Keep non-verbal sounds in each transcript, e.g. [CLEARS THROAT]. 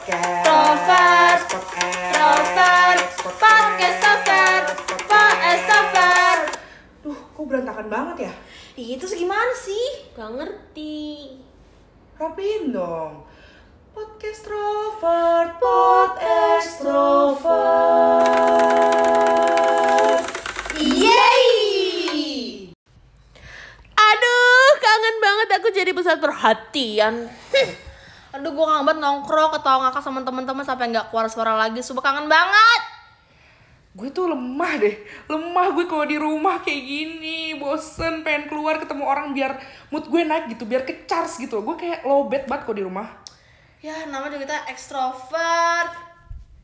podcast podcast Trovert, podcast Trovert, podcast Trovert. Duh, kok berantakan banget ya? Itu gimana sih? Gak ngerti. Rapiin dong. Podcast Trovert, pod extrovert. Yeay! Aduh, kangen banget aku jadi pusat perhatian. Aduh, gue kangen banget nongkrong, ketawa ngakak sama teman-teman sampai nggak keluar suara lagi. Sumpah kangen banget. Gue tuh lemah deh, lemah gue kalau di rumah kayak gini, bosen, pengen keluar ketemu orang biar mood gue naik gitu, biar ke charge gitu. Gue kayak low bad banget kalau di rumah. Ya, namanya juga kita ekstrovert.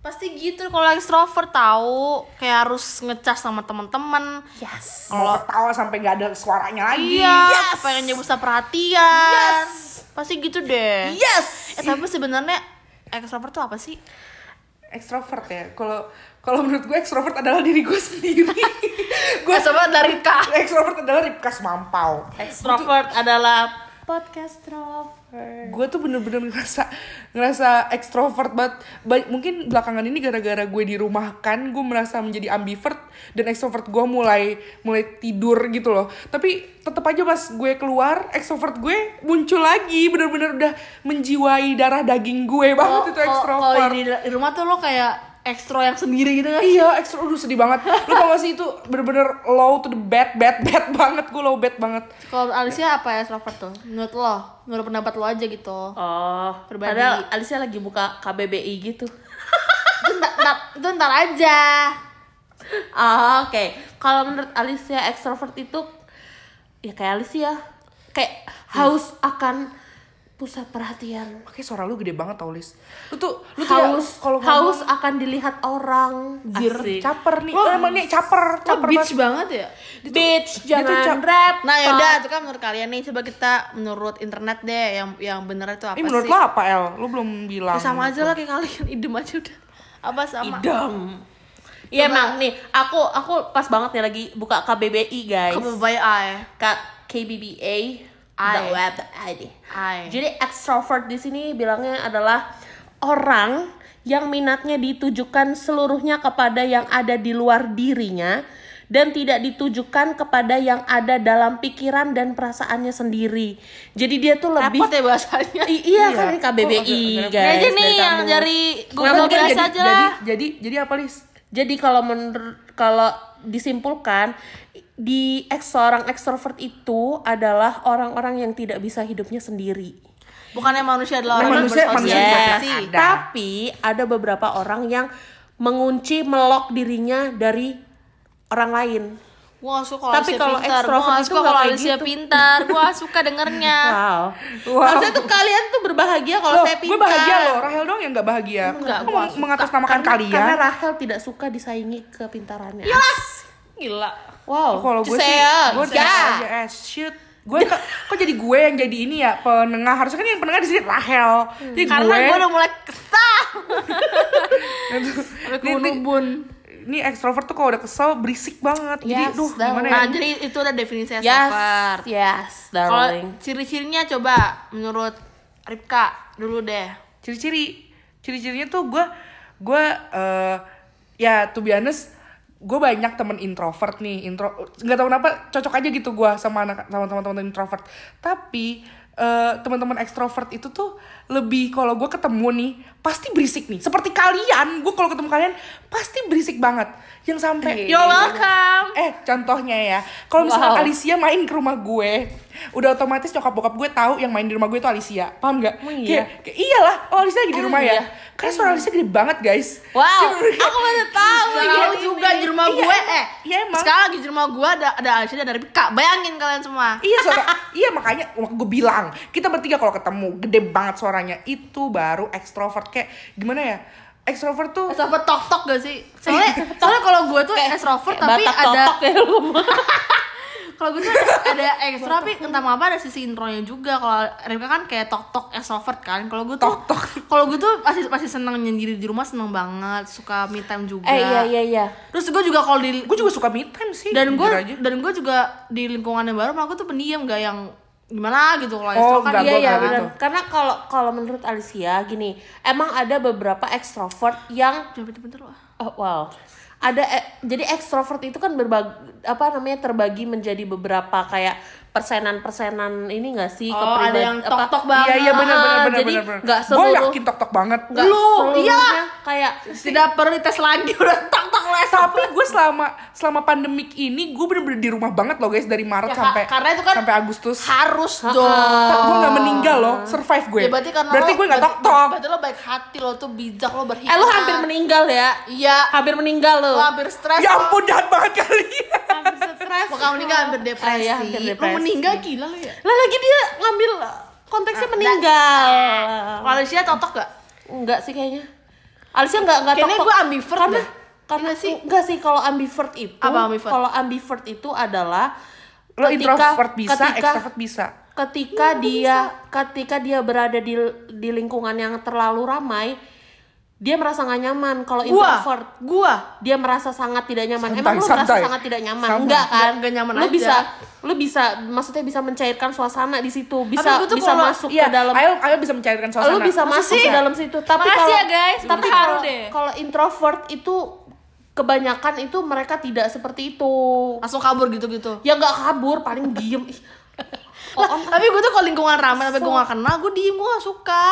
Pasti gitu kalau ekstrovert tahu, kayak harus ngecas sama teman-teman. Yes. Mau ketawa sampai nggak ada suaranya lagi. Iya, pengen jadi pusat perhatian. Pasti gitu deh. Yes. Eh, tapi sebenarnya ekstrovert tuh apa sih? Extrovert ya. Kalau kalau menurut gue extrovert adalah diri gue sendiri. [LAUGHS] gue Ekstrovert dari K. extrovert adalah Ripkas Mampau. Extrovert adalah podcast Gue tuh bener-bener ngerasa ngerasa extrovert banget. Ba- mungkin belakangan ini gara-gara gue di rumah kan, gue merasa menjadi ambivert dan extrovert gue mulai mulai tidur gitu loh. Tapi tetap aja pas gue keluar, extrovert gue muncul lagi. Bener-bener udah menjiwai darah daging gue banget itu extrovert. Kalau di, di rumah tuh lo kayak ekstro yang sendiri gitu kan? Iya, ekstra aduh sedih banget. Lu tau gak sih itu bener-bener low to the bad, bad, bad banget. Gue low bad banget. Kalau Alicia apa ya extrovert tuh? Menurut lo? Menurut pendapat lo aja gitu. Oh, Pribadi. padahal Alicia lagi buka KBBI gitu. itu ntar, ntar, itu ntar aja. Ah, oke. Kalau menurut Alicia extrovert itu ya kayak Alicia, kayak haus akan pusat perhatian. Makanya suara lu gede banget tau, Lis. Lu tuh, lu tuh ya, Haus, kalau haus ngomong, akan dilihat orang. Jir, caper nih. Oh, emang nih caper, caper bitch banget. banget ya? Bitch, dia tuh jangan cap- rap. Nah yaudah, itu kan menurut kalian nih Coba kita menurut internet deh Yang yang bener itu apa Ini menurut sih? lo apa, El? Lu belum bilang. Ya, sama aja lah kayak kalian [LAUGHS] Idem aja udah Apa sama? Idam. Iya emang nih, aku aku pas banget nih lagi buka KBBI guys. Ay K KBBA Ai. the web ID. Ai. Jadi extrovert di sini bilangnya adalah orang yang minatnya ditujukan seluruhnya kepada yang ada di luar dirinya dan tidak ditujukan kepada yang ada dalam pikiran dan perasaannya sendiri. Jadi dia tuh lebih Repot ya bahasanya I- iya, Iya. kan KBBI Oh, guys. Aja nih dari yang kamu. dari Nah, Google mungkin biasa jadi, aja jadi, jadi, jadi apa, Lis? Jadi kalau menurut kalau disimpulkan di ex seorang extrovert itu adalah orang-orang yang tidak bisa hidupnya sendiri. Bukannya manusia adalah orang Manusia- yang manusia bisa Ada. Tapi ada beberapa orang yang mengunci melok dirinya dari orang lain. Gua gak suka Tapi kalau gak itu kalau kayak Alicia gitu. pintar Gua suka dengernya [LAUGHS] Wow. Wow. Harusnya tuh kalian tuh berbahagia kalau saya pintar. gue bahagia loh. Rahel dong yang gak bahagia. Enggak, gua mengatasnamakan Karena- kalian. Karena Rahel tidak suka disaingi kepintarannya. Gila Wow. Kalau gue sih, gue Ya. aja eh shoot. Gue kok, kok jadi gue yang jadi ini ya penengah harusnya kan yang penengah di sini Rahel. Jadi Karena gue, gue udah mulai kesal Udah ini- extrovert tuh kalau udah kesel berisik banget. Jadi Yes, duh that gimana ya? Nah jadi itu udah definisi Yes, extrovert yes, Kalau darling. ciri-cirinya coba menurut Ripka dulu deh. Ciri-ciri ciri-cirinya tuh gue gue eh, ya to be honest gue banyak temen introvert nih intro nggak tahu kenapa cocok aja gitu gue sama anak sama teman-teman introvert. Tapi eh, teman-teman ekstrovert itu tuh lebih kalau gue ketemu nih pasti berisik nih seperti kalian gue kalau ketemu kalian pasti berisik banget yang sampai You're welcome. Eh, contohnya ya, kalau misalnya Wow. Alicia main ke rumah gue, udah otomatis nyokap bokap gue tahu yang main di rumah gue itu Alicia. Paham nggak? Kayak, iya? kayak, iyalah, oh Alicia lagi di rumah ya. iya? Karena suara Alicia gede banget, guys. Wow, kayak- aku baru tahu Iya, ya. ini. juga di rumah Iya, gue. emang. Eh, Iya, emang. sekarang lagi di rumah gue ada ada Alicia dan ada Ripka. Bayangin kalian semua. Iya suara, [LAUGHS] iya makanya gue bilang kita bertiga kalau ketemu gede banget suaranya itu baru ekstrovert. Kayak gimana ya? Ekstrovert tuh Extrovert tok tok gak sih? Soalnya soalnya kalau gue tuh extrovert tapi Batak ada ya lu. [LAUGHS] kalau gue tuh ada ekstra tapi entah apa ada sisi intronya juga. Kalau Ripka kan kayak tok tok extrovert kan. Kalau gue tuh kalau gue tuh pasti pasti seneng nyendiri di rumah seneng banget. Suka me time juga. Eh iya iya iya. terus gue juga kalau di gue juga suka me time sih dan gue dan gue juga di lingkungan yang baru malah gue tuh pendiam gak yang gimana gitu kalau Oh, kan Iya nggak benar. gitu. Karena kalau kalau menurut Alicia gini, emang ada beberapa ekstrovert yang Jangan bentar-bentar loh. oh, wow. Ada e- jadi ekstrovert itu kan berbagi apa namanya terbagi menjadi beberapa kayak persenan-persenan ini enggak sih Oh, kepribadi- ada yang apa- tok-tok banget. Iya iya benar benar Ah, benar jadi benar. nggak Gue seluruh- yakin tok tok banget. Nggak Lu, iya. kayak Tidak perlu dites lagi [LAUGHS] udah tak les. Tapi gue selama selama pandemik ini gue bener-bener di rumah banget loh guys dari Maret Ya, sampai ka- karena itu kan sampai Agustus. harus dong. gue nggak meninggal loh, survive gue. Ya berarti karena berarti lo- gue nggak tok berarti- tok. Berarti lo baik hati lo tuh bijak lo berhikmat. eh lu hampir meninggal ya. Iya. Hampir meninggal Lo lu. hampir stres. Ya lo. ampun jahat banget kali. Hampir stres. Mau kamu meninggal hampir depresi. Ah, iya, hampir Lo depresi. Meninggal gila lo ya. Lah lagi dia ngambil konteksnya meninggal. Kalau Alicia totok gak? Enggak sih kayaknya. Alicia enggak enggak Kayaknya tok-tok. gue ambivert karena dah. karena Iya sih enggak sih kalau ambivert itu Apa ambivert? kalau ambivert itu adalah Lo ketika- introvert bisa, ketika- extrovert bisa. ketika dia ketika dia berada di di lingkungan yang terlalu ramai dia merasa nggak nyaman kalau introvert gua. dia merasa sangat tidak nyaman Santai, emang lu merasa santai. sangat tidak nyaman Santai. enggak kan Nggak- nggak nyaman lu aja. bisa lu bisa maksudnya bisa mencairkan suasana di situ bisa tuh bisa kalau- masuk Iya, ke dalam ayo ayo bisa mencairkan suasana. lu bisa Masa masuk sih? ke dalam situ tapi kalau ya, guys. tapi kalau deh. kalau introvert itu kebanyakan itu mereka tidak seperti itu Langsung kabur gitu-gitu. ya nggak kabur paling diem Ih. [LAUGHS] Lah, tapi gue tuh kalau lingkungan ramai tapi gue gak kenal, gue diem, gue gak suka.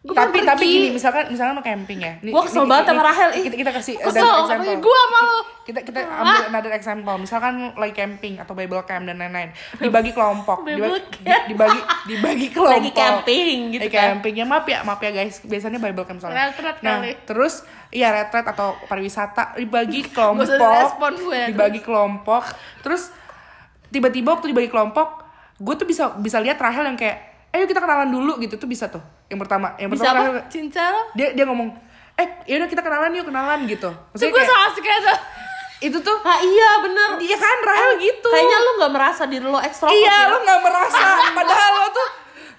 Gua tapi tapi gini misalkan misalkan lo camping ya. Gua kesel banget sama Rahel, kita kita kasih Kesel, example. gua sama lo. kita kita ambil another example. Misalkan lagi camping atau bible camp dan lain-lain dibagi kelompok dibagi, di- dibagi dibagi [LAUGHS] kelompok. Lagi camping gitu Lagi kan. camping ya maaf ya maaf ya guys. Biasanya bible camp soalnya. Retret nah kali. terus iya retret atau pariwisata dibagi [LAUGHS] kelompok. gue. dibagi kelompok. Terus tiba-tiba waktu dibagi kelompok gue tuh bisa bisa lihat Rahel yang kayak ayo kita kenalan dulu gitu. Tuh bisa tuh yang pertama yang Bisa pertama apa? Rahel- Cinta lo? dia dia ngomong eh yaudah kita kenalan yuk kenalan gitu Itu maksudnya gue kayak, sama asik aja. itu tuh ah iya bener dia kan Rahel gitu kayaknya lu nggak merasa diri lu ekstrovert iya ya? lo nggak merasa [LAUGHS] padahal lo tuh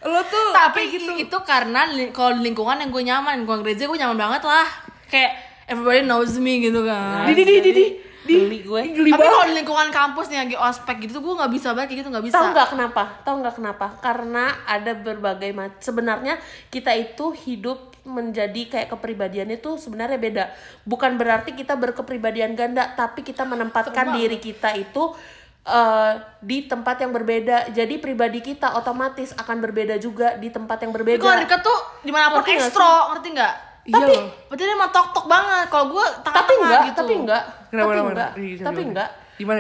lo tuh Tapi kayak gitu itu karena li- kalau lingkungan yang gue nyaman, lingkungan gereja gue nyaman banget lah. Kayak everybody knows me gitu kan. di di di di Geli gue. geli Tapi kalau di lingkungan kampus nih lagi ospek gitu gue nggak bisa banget kayak gitu nggak bisa. Tahu nggak kenapa? Tahu nggak kenapa? Karena ada berbagai macam. Sebenarnya kita itu hidup menjadi kayak kepribadian itu sebenarnya beda. Bukan berarti kita berkepribadian ganda, tapi kita menempatkan diri kita itu eh, di tempat yang berbeda. Jadi pribadi kita otomatis akan berbeda juga di tempat yang berbeda. kalau deket tuh di mana pun Ngerti nggak ekstro, ngerti nggak? Iya Tapi, loh. berarti dia emang tok-tok banget. Kalau gue tapi enggak, gitu. tapi enggak, Kenapa, tapi enggak, Iya, tapi enggak.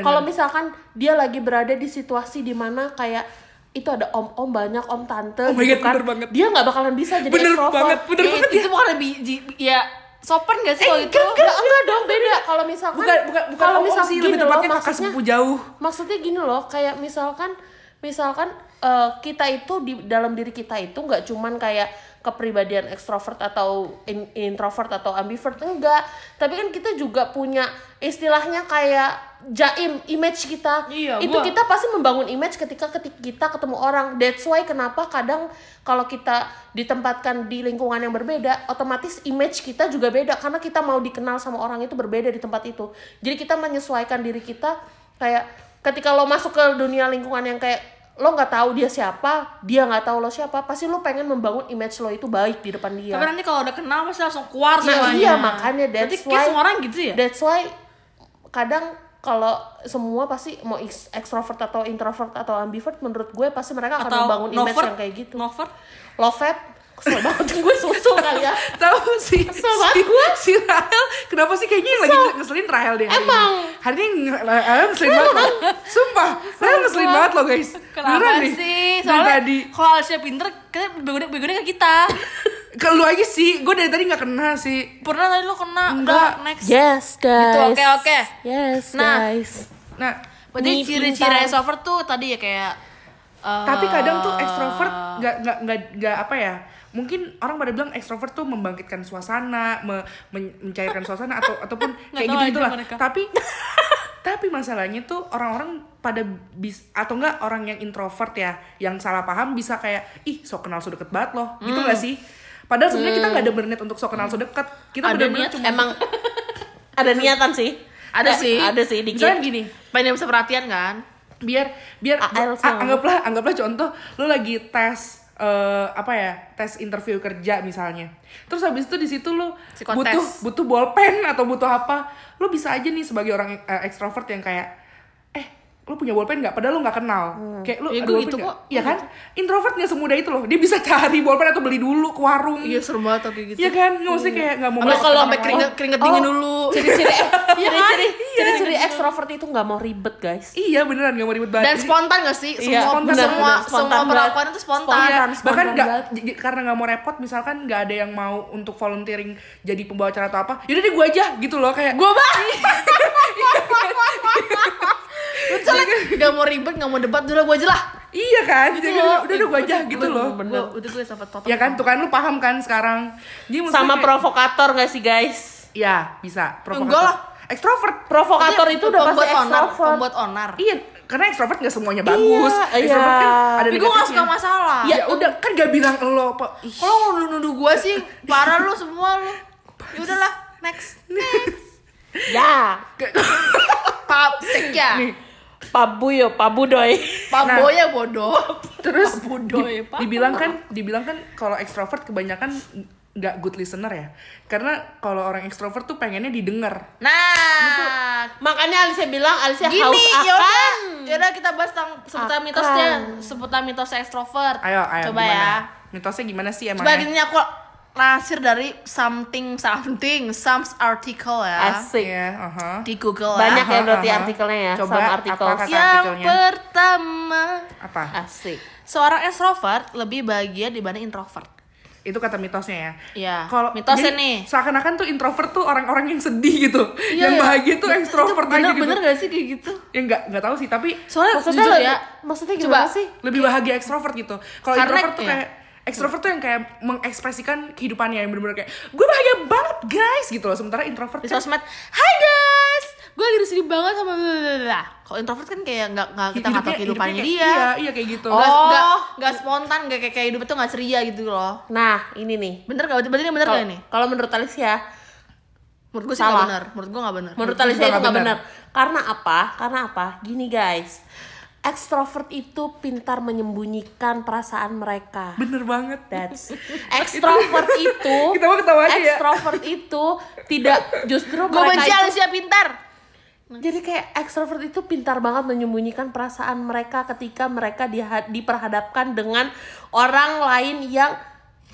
Kalau misalkan dia lagi berada di situasi di mana kayak itu ada om-om banyak om tante Oh gitu kan, banget. dia nggak bakalan bisa jadi Bener extrovert. banget, bener Ya, banget itu bukan lebih ya sopan gak sih kalau itu? Enggak, enggak dong beda. Kalau misalkan bukan bukan bukan kalau om misal sih gini loh, kakak maksudnya sepupu jauh maksudnya gini loh, kayak misalkan misalkan eh, kita itu di dalam diri kita itu nggak cuman kayak kepribadian ekstrovert atau in- introvert atau ambivert enggak. Tapi kan kita juga punya istilahnya kayak jaim image kita. Iya, itu gua- kita pasti membangun image ketika ketika kita ketemu orang. That's why kenapa kadang kalau kita ditempatkan di lingkungan yang berbeda otomatis image kita juga beda. Karena kita mau dikenal sama orang itu berbeda di tempat itu. Jadi kita menyesuaikan diri kita kayak ketika lo masuk ke dunia lingkungan yang kayak lo nggak tahu dia siapa dia nggak tahu lo siapa pasti lo pengen membangun image lo itu baik di depan dia Tapi nanti kalau udah kenal pasti langsung keluar Nah, semuanya. iya, makanya Berarti that's kayak why- semua orang gitu ya? That's why kadang kalau semua pasti mau ex- extrovert atau introvert atau ambivert menurut gue pasti mereka akan Atau membangun image novert? yang kayak gitu. Novert? Lovet kesel banget [LAUGHS] gue susul kali ya. tahu sih banget si, si Rahel kenapa sih kayaknya yang lagi ngeselin Rahel deh hari Emang. ini hari ini nge- Rahel ngeselin banget loh sumpah Rahel ngeselin banget loh guys Kenapa Beneran nih. sih? Dari Soalnya tadi kalau Alicia pinter, kita begonya ke kita. [LAUGHS] ke lu aja sih gue dari tadi nggak kena sih Pernah tadi lo kena. Enggak. Udah, next. Yes guys. Gitu, oke, oke. Yes Nah. guys. nah Berarti Nih, ciri-ciri extrovert tuh tadi ya kayak eh, tapi kadang tuh ekstrovert nggak nggak nggak nggak apa ya mungkin orang pada bilang ekstrovert tuh membangkitkan suasana me- men- mencairkan suasana atau ataupun [LAUGHS] kayak gitu gitulah mereka. tapi [LAUGHS] tapi masalahnya tuh orang-orang pada bis atau enggak orang yang introvert ya yang salah paham bisa kayak ih so kenal so deket banget loh gitu Hmm. gak sih padahal sebenarnya kita nggak ada berniat untuk so kenal so deket kita Ada niat, cuma Emang [LAUGHS] ada niatan sih. Ada sih. Ada sih dikit. misalnya gini pengen bisa perhatian kan? biar biar anggaplah anggaplah contoh lu lagi tes eh, apa ya tes interview kerja misalnya terus habis itu di situ lu Psikotes. butuh butuh bolpen atau butuh apa lu bisa aja nih sebagai orang eh, ekstrovert yang kayak lu punya bolpen nggak padahal lu nggak kenal kayak lu Ya, ada gitu nggak? kok. iya kan introvert nggak semudah itu loh dia bisa cari bolpen atau beli dulu ke warung Iya serem banget kayak gitu. Iya kan nggak mesti kayak nggak mau Kalau sampai keringet keringet dingin dulu. ciri-ciri [LAUGHS] Iya kan? ciri-ciri Iya. ciri-ciri ekstrovert itu nggak mau ribet guys iya beneran nggak mau ribet banget Dan spontan gak sih? Iya, Semua spontan, semua semua spontan perlakuan itu spontan. Spontan. Iya, bahkan nggak karena nggak mau repot misalkan nggak ada yang mau untuk volunteering jadi pembawa acara atau apa yaudah deh gue aja gitu loh kayak Gue banget. [LAUGHS] [LAUGHS] Betul [LAUGHS] Gak mau ribet, gak mau debat, udah gue aja lah. iya kan Gitu Jadi loh. udah udah gue aja gitu loh Gue itu gue sampai total. ya kan tuh kan lu paham kan sekarang jadi maksudnya sama kayak- provokator gak sih guys ya bisa provokator Enggak lah. ekstrovert provokator itu udah pasti ekstrovert pembuat onar. iya karena ekstrovert nggak semuanya bagus Iya, ekstrovert kan iya. ada Tapi gue gak suka masalah. ya udah kan gak bilang lo Kalau nuduh-nuduh gue sih, parah lu semua lu. Ya udahlah, next. [LAUGHS] ya [LAUGHS] Pap sek ya. nih pabu yo pabu doy Pak Nah. Ya bodoh. terus Bodoh ya, Pak. dibilang kan dibilang kan kalau ekstrovert kebanyakan nggak good listener ya. Karena kalau orang ekstrovert tuh pengennya didengar. Nah, makanya Alicia bilang Alicia gini haus yaudah. akan yaudah kita bahas tentang seputar Akan. mitosnya seputar mitos ekstrovert. Ayo ayo coba gimana? ya. Mitosnya gimana sih coba emangnya? gini aku lansir dari something something some article ya asik Iya, aha. di Google banyak ya. ya berarti Aha. artikelnya ya Coba, apa artikel kata- yang artikelnya. pertama apa asik seorang extrovert lebih bahagia dibanding introvert itu kata mitosnya ya Iya, kalau mitosnya jadi nih. seakan-akan tuh introvert tuh orang-orang yang sedih gitu Iya, yang iya. bahagia tuh ekstrovert Itu bener, aja gitu bener gak sih kayak gitu ya nggak nggak tahu sih tapi soalnya maksudnya jujur ya maksudnya Coba. gimana sih lebih bahagia ekstrovert gitu kalau introvert tuh iya. kayak ekstrovert tuh yang kayak mengekspresikan kehidupannya yang bener-bener kayak gue bahagia banget guys gitu loh. Sementara introvert di kan sosmed Hai guys gue lagi sedih banget sama blablabla." kalau introvert kan kayak nggak nggak kita nggak tahu kehidupannya dia. iya iya kayak gitu. Nggak Oh. nggak nggak spontan nggak kayak kayak hidup itu nggak ceria gitu loh. Nah ini nih. Bener gak berarti ini bener kalau gak ini? kalau menurut Alicia menurut gue sih Salah. nggak bener. Menurut gue nggak bener. Menurut Menurut Alicia itu nggak benar. benar karena apa? Karena apa? Gini guys ekstrovert itu pintar menyembunyikan perasaan mereka. Bener banget. That's [LAUGHS] extrovert itu [LAUGHS] Kita mah ketawa aja ya. extrovert itu tidak justru gue mereka benci itu, Alicia pintar. Jadi kayak extrovert itu pintar banget menyembunyikan perasaan mereka ketika mereka diha- diperhadapkan dengan orang lain yang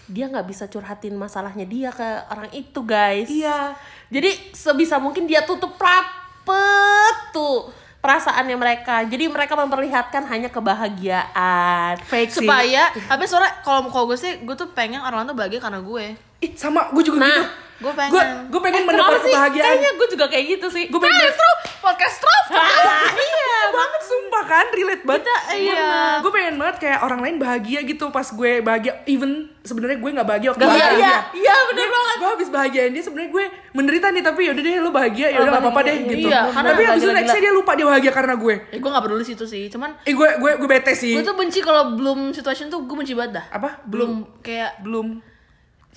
dia nggak bisa curhatin masalahnya dia ke orang itu guys. Iya. jadi sebisa mungkin dia tutup rapet tuh perasaannya mereka. Jadi mereka memperlihatkan hanya kebahagiaan. Fake supaya tapi soalnya kalau kalau gue sih gue tuh pengen orang lain tuh bahagia karena gue. Ih, sama gue juga Nah, gitu gue pengen. Gue gue pengen Eh, kebahagiaan. Kayaknya gue juga kayak gitu sih. gue pengen podcast Trof iya. banget. sumpah kan relate banget. Iya. gue pengen banget kayak orang lain bahagia gitu pas gue bahagia. Even sebenarnya gue nggak bahagia waktu Iya, bahagia iya, iya, bener banget. gue habis bahagiain dia sebenarnya gue menderita nih tapi yaudah deh lu bahagia ya udah nggak apa-apa deh gitu. Iya, karena tapi habis itu nextnya dia lupa dia bahagia karena gue. Ya gue nggak peduli situ sih cuman eh gue gue gue bete sih. gue tuh benci kalau belum situation tuh gue benci banget dah. Apa? Belum. kayak belum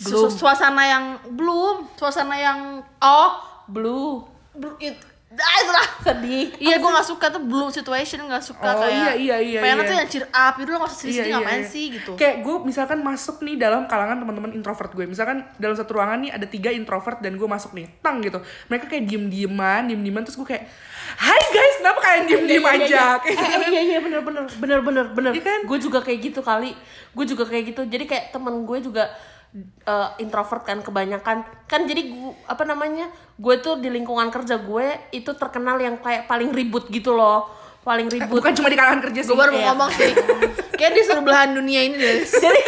Belum. suasana yang belum suasana yang Oh, blue. belum it, ah, itulah Sedih. Iya, gue gak suka tuh belum situation gak suka Oh, kayak iya, iya, iya, pengen iya. tuh yang cheer up, itu lo gak usah sedih-sedih ngapain sih gitu Kayak gue misalkan masuk nih dalam kalangan teman-teman introvert gue. Misalkan dalam satu ruangan nih ada tiga introvert dan gue masuk nih, tang gitu. Mereka kayak diem-dieman, diem-dieman terus gue kayak, Hai guys, kenapa kalian diem-diem Iya, iya, aja? iya. Kayak Eh, gitu. eh, iya iya bener bener bener bener bener. Iya kan? Gue juga kayak gitu kali. Gue juga kayak gitu. Jadi kayak temen gue juga eh, introvert kan kebanyakan. Kan jadi gue apa namanya? Gue tuh di lingkungan kerja gue itu terkenal yang kayak paling ribut gitu loh. Paling ribut. Bukan cuma di kalangan kerja sih. Gue baru mau Iya. ngomong sih [LAUGHS] Kayak di seluruh belahan dunia ini deh [LAUGHS] Jadi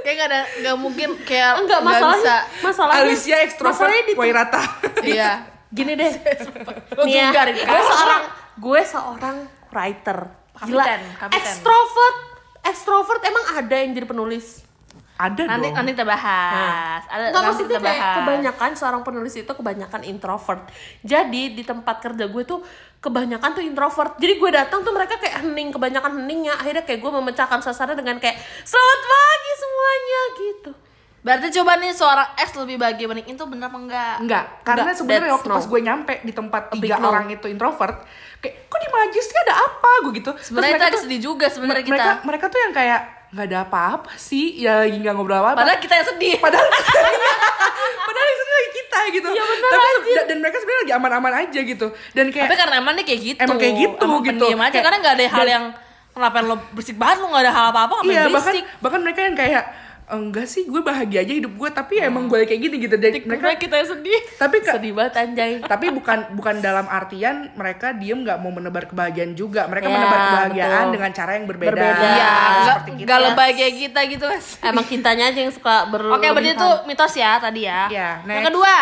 Kayak gak ada, gak mungkin kayak enggak nggak masalahnya bisa. masalahnya Alicia ekstrovert, Wairata. [LAUGHS] Iya gini deh Nih ya, gue seorang gue seorang writer gila Kapiten, kapiten. extrovert extrovert emang ada yang jadi penulis ada Nanti, dong. nanti kita bahas Ada, Nggak nanti kita kayak bahas. kebanyakan seorang penulis itu kebanyakan introvert. Jadi di tempat kerja gue tuh kebanyakan tuh introvert. Jadi gue datang tuh mereka kayak hening, kebanyakan heningnya. Akhirnya kayak gue memecahkan suasana dengan kayak selamat pagi semuanya gitu. Berarti coba nih seorang ex lebih bahagia banding itu bener apa enggak? Enggak, karena sebenarnya waktu no. pas gue nyampe di tempat tiga no. orang itu introvert, kayak kok di Majis sih ada apa gue gitu. Sebenarnya itu tuh- sedih juga sebenarnya kita. mereka mereka tuh yang kayak nggak ada apa-apa sih, ya lagi nggak ngobrol apa-apa. Padahal kita yang sedih. padahal padahal yang sedih lagi kita gitu. Iya, bener Tapi aja. dan- mereka sebenarnya lagi aman-aman aja gitu. Dan kayak Tapi karena emang dia kayak gitu. Emang kayak gitu, Emang gitu. aja Kayak- karena nggak ada hal dan- yang kenapa lo berisik banget lo nggak ada hal apa-apa ngapain iya bahkan bahkan mereka yang kayak enggak sih gue bahagia aja hidup gue tapi ya emang gue kayak gini gitu dan mereka kita yang sedih. tapi ka- sedih banget anjay tapi bukan bukan dalam artian mereka diem nggak mau menebar kebahagiaan juga mereka Ya, menebar kebahagiaan betul. dengan cara yang berbeda, Berbeda. Iya, nggak seperti kita. nggak lebay kayak kita gitu mas. emang kitanya aja yang suka ber Oke, berarti itu mitos ya tadi ya. Iya, Yang kedua,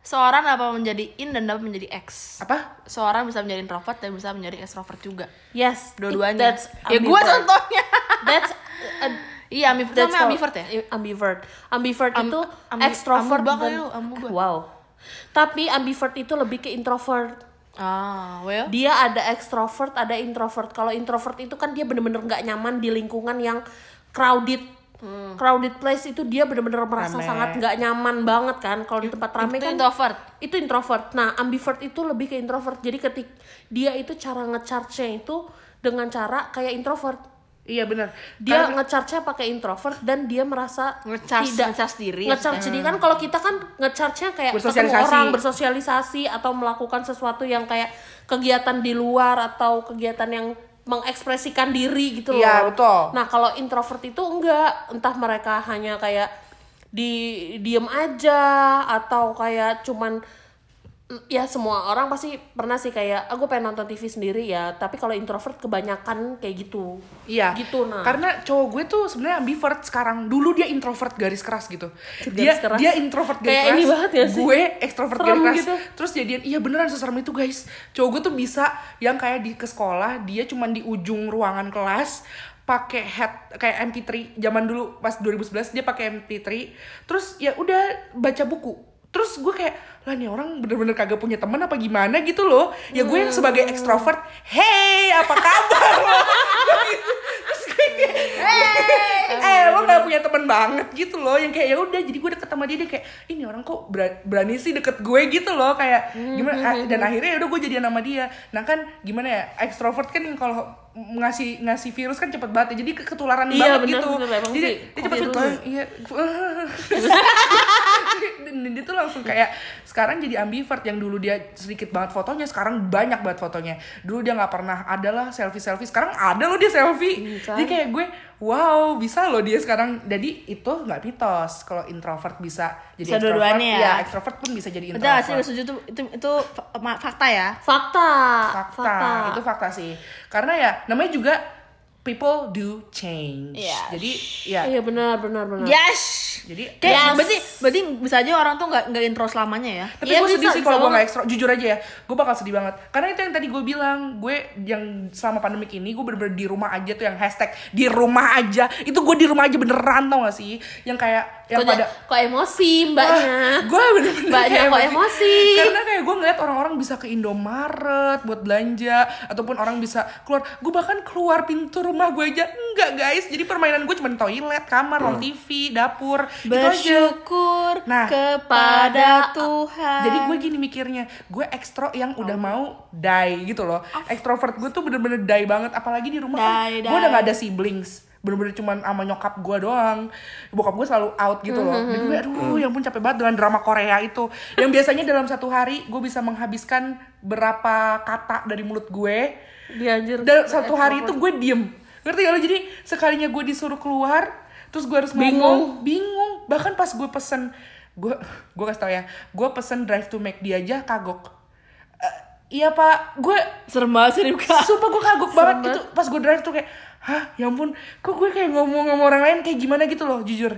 seorang dapat menjadi in dan dapat menjadi ex. apa Seorang bisa menjadi introvert dan bisa menjadi extrovert juga. yes Dua-duanya. Ya ambivert. contohnya. that's Iya, ambivert namanya ambivert ya? Ambivert. Ambivert Am- itu ambi- extrovert dan amuba. wow. Tapi ambivert itu lebih ke introvert. Ah, well. Dia ada extrovert, ada introvert. Kalau introvert itu kan dia bener-bener nggak nyaman di lingkungan yang crowded. Crowded place itu dia bener-bener merasa Rame. sangat nggak nyaman banget kan. Kalau di tempat rame Itu kan introvert. itu introvert. Nah, ambivert itu lebih ke introvert. Jadi ketik dia itu cara ngecharge-nya itu dengan cara kayak introvert. Iya benar Dia Karena- ngecharge-nya pakai introvert dan dia merasa Ngecharge- tidak ngecharge diri Ngecharge diri kan kalau kita kan ngecharge-nya kayak ketemu Bersosialisasi. orang, bersosialisasi atau melakukan sesuatu yang kayak kegiatan di luar atau kegiatan yang mengekspresikan diri gitu loh. Iya, betul. Nah, kalau introvert itu enggak, entah mereka hanya kayak di diem aja atau kayak cuman ya semua orang pasti pernah sih kayak aku pengen nonton TV sendiri ya tapi kalau introvert kebanyakan kayak gitu Iya. gitu nah Karena cowok gue tuh sebenarnya ambivert sekarang. Dulu dia introvert garis keras gitu. Dia Garis keras. dia introvert garis Kayak keras. ini banget ya sih. Gue ekstrovert Serem garis keras. gitu. Terus jadian iya beneran seserem itu guys. Cowok gue tuh bisa yang kayak di ke sekolah dia cuman di ujung ruangan kelas pakai head kayak MP3 zaman dulu pas 2011 dia pakai MP3 terus ya udah baca buku terus gue kayak lah nih orang bener-bener kagak punya teman apa gimana? Gitu loh. Ya gue yang sebagai Hmm. ekstrovert hey apa kabar? [LAUGHS] Terus gue kayak eh lo gak punya teman banget gitu loh. Yang kayak ya udah jadi gue deket sama dia dia kayak ini orang kok bera- berani sih deket gue gitu loh. Kayak gimana? Ah, dan akhirnya ya udah gue jadian sama dia. Nah kan gimana ya ekstrovert kan kalau ngasih ngasih virus kan cepet banget ya. Jadi ketularan Iya, banget bener, gitu. bener, jadi sih, dia cepet ketularan iya. [LAUGHS] Dia tuh langsung kayak sekarang jadi ambivert. Yang dulu dia sedikit banget fotonya sekarang banyak banget fotonya. Dulu dia nggak pernah ada lah selfie selfie sekarang ada loh dia selfie. Bisa. jadi kayak gue wow bisa loh dia sekarang. Jadi itu nggak mitos kalau introvert bisa jadi Bisa extrovert dua-duanya ya. extrovert pun bisa jadi Betul nggak sih? introvert. Setuju tuh itu itu ma- fakta ya. fakta. Fakta. itu fakta sih. Karena ya namanya juga people do change Iya. jadi ya iya benar benar benar Yes. jadi Kayak Yes. berarti berarti bisa aja orang tuh nggak nggak intro selamanya ya. Tapi Iya, gue sedih bisa, sih kalau gue banget. gak ekstra. Jujur aja ya, gue bakal sedih banget. Karena itu yang tadi gue bilang, gue yang selama pandemik ini gue bener-bener di rumah aja tuh yang hashtag di rumah aja. Itu gue di rumah aja beneran tau gak sih? Yang kayak yang kok, pada kok emosi mbaknya gue bener-bener Mbaknya kayak kok emosi. Karena kayak gue ngeliat orang-orang bisa ke Indomaret buat belanja ataupun orang bisa keluar. Gue bahkan keluar pintu rumah gue aja enggak guys. Jadi permainan gue cuma toilet, kamar, nonton TV, dapur. Itu aja. Bersyukur Nah, kepada Tuhan. Jadi gue gini mikirnya, gue ekstro yang udah mau die gitu loh. Extrovert gue tuh bener-bener die banget, apalagi di rumah kan, Die, gue udah gak ada siblings. Bener-bener cuman sama nyokap gue doang. Bokap gue selalu out gitu loh. Dan gue aduh, yang pun capek banget dengan drama Korea itu. Yang biasanya dalam satu hari gue bisa menghabiskan berapa kata dari mulut gue. dia anjir Dan satu hari itu gue diem. Ngerti gak lo? Jadi sekalinya gue disuruh keluar, terus gue harus ngomong, bingung. Bahkan pas gue pesen, gue gue kasih tau ya, gue pesen drive to make dia aja kagok. Eh, iya pak, gue serem banget sih sumpah gue kagok banget itu pas gue drive tuh kayak, hah ya ampun, kok gue kayak ngomong sama orang lain kayak gimana gitu loh, jujur.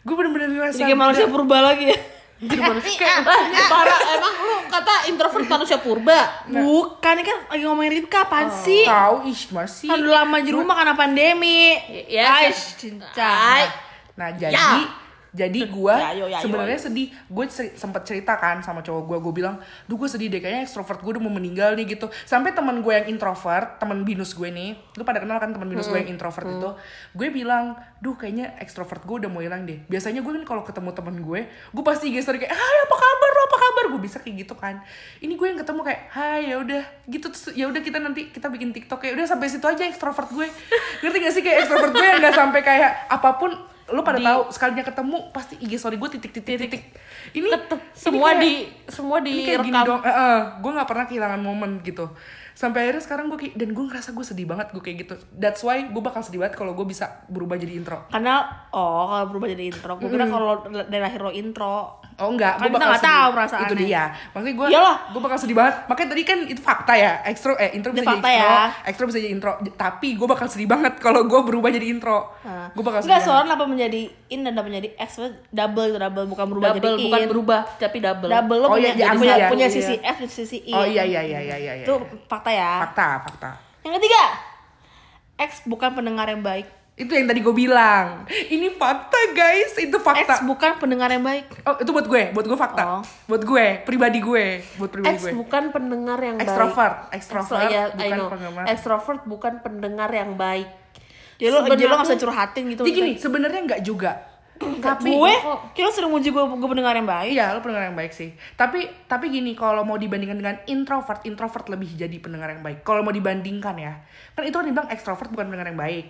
Gue bener-bener ngerasa kayak manusia purba lagi ya. Jadi manusia Ah, [LAUGHS] parah emang lu kata introvert manusia purba Bukan, ini kan lagi ngomongin Ripka apaan sih? tahu ih masih. Kan udah lama di rumah karena pandemi. Ya, Aish, cinta. Ay. Nah jadi Ya. Jadi gue Ya, ya, sebenarnya sedih. Gue sempet cerita kan sama cowok gue. Gue bilang, duh gue sedih deh. Kayaknya ekstrovert gue udah mau meninggal nih gitu. Sampai teman gue yang introvert, teman binus gue nih. Lu pada kenal kan teman binus gue yang introvert itu. Gue bilang, duh kayaknya ekstrovert gue udah mau hilang deh. Biasanya gue kan kalau ketemu teman gue, gue pasti story kayak, hai apa kabar lo apa kabar? Gue bisa kayak gitu kan. Ini gue yang ketemu kayak, hai ya udah gitu. Ya udah kita nanti kita bikin TikTok kayak udah sampai situ aja ekstrovert gue. [LAUGHS] Ngerti gak sih kayak ekstrovert gue yang gak sampai kayak apa pun lu pada tahu sekalinya ketemu pasti IG story gue titik titik titik. ini Ketep- ini semua kayak- di semua ini kayak gini dong gue nggak pernah kehilangan momen gitu sampai akhirnya sekarang gue kayak dan gue ngerasa gue sedih banget gue kayak gitu that's why gue bakal sedih banget kalau gue bisa berubah jadi intro Karena oh kalau berubah jadi intro, gue kira kalau dari lahir lo intro. oh enggak Kan gue kita bakal nggak sedih. tahu perasaannya. itu dia maksudnya gue Iyalah. gue bakal sedih banget makanya tadi kan itu fakta ya ekstro eh intro bisa jadi fakta intro ya. ekstro bisa jadi intro tapi gue bakal sedih banget kalau gue berubah jadi intro Nah. gue bakal sedih Enggak, soalnya apa menjadi in dan apa menjadi X double itu double bukan berubah double jadi in. bukan berubah tapi double Double lo Oh, punya, iya, iya, punya, iya. punya Iya. sisi F dan sisi in. oh iya iya iya iya iya, iya. Itu fakta ya. fakta fakta Yang ketiga, X bukan pendengar yang baik. itu yang tadi gue bilang ini fakta guys itu X fakta bukan pendengar yang baik. Oh, itu buat gue, buat gue fakta. Oh. Buat gue, pribadi gue, buat pribadi X gue. bukan pendengar yang Extrovert, baik. extrovert, Extro- ya, I bukan penggemar. Extrovert bukan pendengar yang baik. Jadi lo, jadi lo gak bisa curhatin gitu. Jadi gini, sebenarnya nggak juga. Tapi gue, kira sering muji gue, gue pendengar yang baik. Iya, lo pendengar yang baik sih. Tapi tapi gini, kalau mau dibandingkan dengan introvert, introvert lebih jadi pendengar yang baik. Kalau mau dibandingkan ya, kan itu kan dibilang extrovert bukan pendengar yang baik.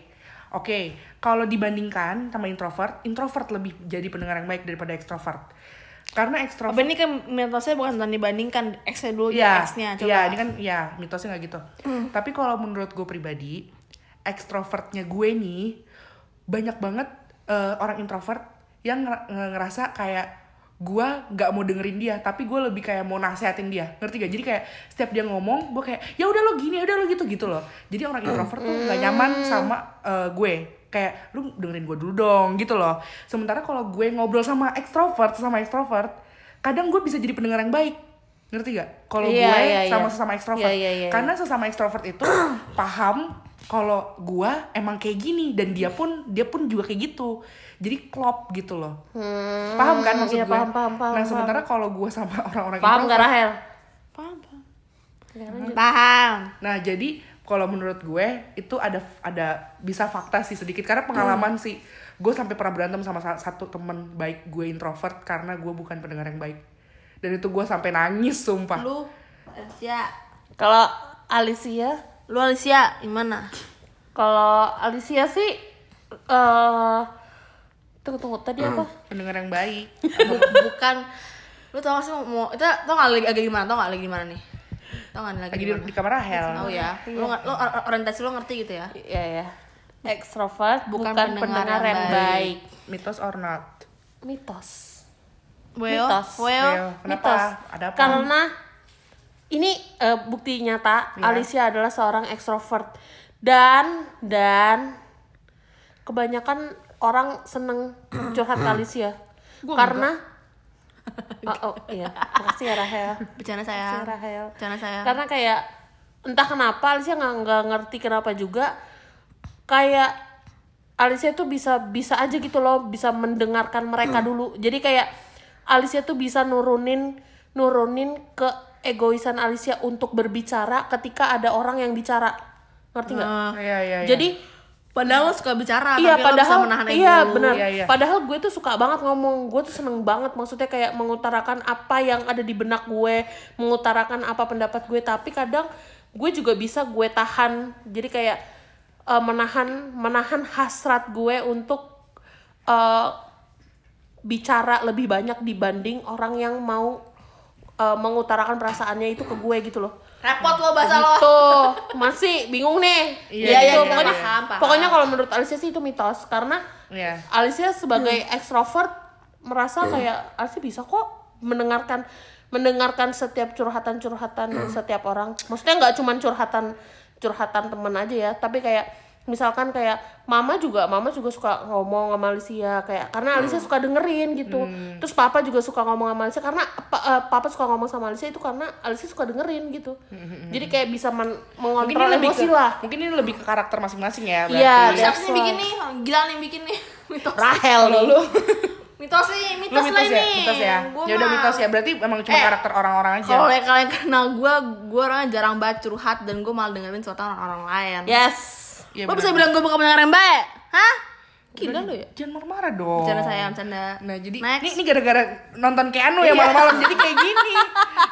Oke, kalau dibandingkan sama introvert, introvert lebih jadi pendengar yang baik daripada extrovert. Karena Apa extrovert ini kan mitosnya bukan tentang dibandingkan X-nya dulu Iya, X-nya coba. Iya, ini kan ya mitosnya nggak gitu. Tapi kalau menurut gue pribadi, ekstrovertnya gue nih banyak banget eh, orang introvert yang nger- nge- ngerasa kayak gue nggak mau dengerin dia, tapi gue lebih kayak mau nasehatin dia, ngerti gak? Jadi kayak setiap dia ngomong, gue kayak ya udah lo gini, ya udah lo gitu gitu loh. Jadi orang introvert tuh nggak nyaman sama eh, gue, kayak lu dengerin gue dulu dong gitu loh. Sementara kalau gue ngobrol sama ekstrovert sama ekstrovert, kadang gue bisa jadi pendengar yang baik ngerti gak? Kalau Iya, gue iya, iya. sama sesama ekstrovert, Iya, iya, iya, karena sesama ekstrovert itu [CLEARS THROAT] paham kalau gue emang kayak gini dan dia pun dia pun juga kayak gitu, jadi klop gitu loh. paham kan maksud iya, gue? paham, paham, paham, nah paham. sementara kalau gue sama [LAUGHS] orang-orang Paham gak Rahel? Paham, paham. Paham. nah jadi kalau menurut gue itu ada ada bisa fakta sih sedikit karena pengalaman sih gue sampai pernah berantem sama sa- satu temen baik gue introvert karena gue bukan pendengar yang baik dan itu gue sampai nangis sumpah Lu Alicia. Kalau Alicia, Lu Alicia gimana? kalau Alicia sih eh tunggu tunggu tadi apa? pendengar yang baik Bu- bukan lu tau gak sih mau itu tau gak lagi, lagi gimana tau gak lagi gimana nih tau gak lagi, lagi di, di kamar Rahel tahu ya lu, nggak- lu or- orientasi lu ngerti gitu ya Iya ya. Extrovert Bukan bukan, pendengar pendengar, yang yang baik. baik. mitos or not Mitos. well Mitos. well Well, kenapa Mitos. ada apa Karena ini eh, bukti nyata. Iya. Alicia adalah seorang extrovert. Dan dan kebanyakan orang seneng curhat ke Alicia. Gua karena [LAUGHS] oh, oh iya. Makasih ya Rahel. Bercanda makasih saya ya Rahel. Bercanda saya. Karena kayak entah kenapa Alicia nggak nggak ngerti kenapa juga kayak Alicia tuh bisa bisa aja gitu loh bisa mendengarkan mereka dulu. Jadi kayak Alicia tuh bisa nurunin nurunin ke egoisan Alicia untuk berbicara ketika ada orang yang bicara ngerti nggak Ah. iya iya iya. jadi padahal lo suka bicara iya tapi lo bisa padahal menahan ego iya lu. benar Iya, iya. padahal gue tuh suka banget ngomong gue tuh seneng banget maksudnya kayak mengutarakan apa yang ada di benak gue mengutarakan apa pendapat gue tapi kadang gue juga bisa gue tahan jadi kayak eh, menahan menahan hasrat gue untuk eh, bicara lebih banyak dibanding orang yang mau eh, mengutarakan perasaannya itu ke gue gitu loh. Repot lo bahasa lo. Gitu. Masih bingung nih. Iya, Ya iya, gitu. iya, pokoknya iya. Paham, paham. pokoknya kalau menurut Alicia sih itu mitos. Karena Iya. Alicia sebagai ekstrovert merasa kayak Alicia bisa kok mendengarkan mendengarkan setiap curhatan-curhatan setiap orang. Maksudnya nggak cuman curhatan curhatan temen aja ya. Tapi kayak misalkan kayak mama juga mama juga suka ngomong sama Alicia kayak karena Alicia suka dengerin gitu terus papa juga suka ngomong sama Alicia karena pa- eh, papa suka ngomong sama Alicia itu karena Alicia suka dengerin gitu jadi kayak bisa men- Mungkin mengontrol ini lebih emosi ke, lah mungkin ini lebih ke karakter masing-masing ya Iya, siapa sih bikin nih gila nih bikin nih [LAUGHS] mitos Rahel Lu [LAUGHS] Mitos nih, Lu mitos, mitos lah ya? ini. Mitos ya? Gua Ya udah mitos ya, berarti emang cuma Eh, karakter orang-orang aja. Kalau kalian kenal gue, gue orangnya jarang banget curhat dan gue malah dengerin suatu orang-orang lain. Yes. Iya, lo bisa bilang gue bukan pendengar yang baik? Hah? Gila lo ya? Jangan marah-marah dong. Bercanda saya, bercanda. Nah jadi Next. ini, ini gara-gara nonton Keanu ya Iya. malam-malam jadi kayak gini.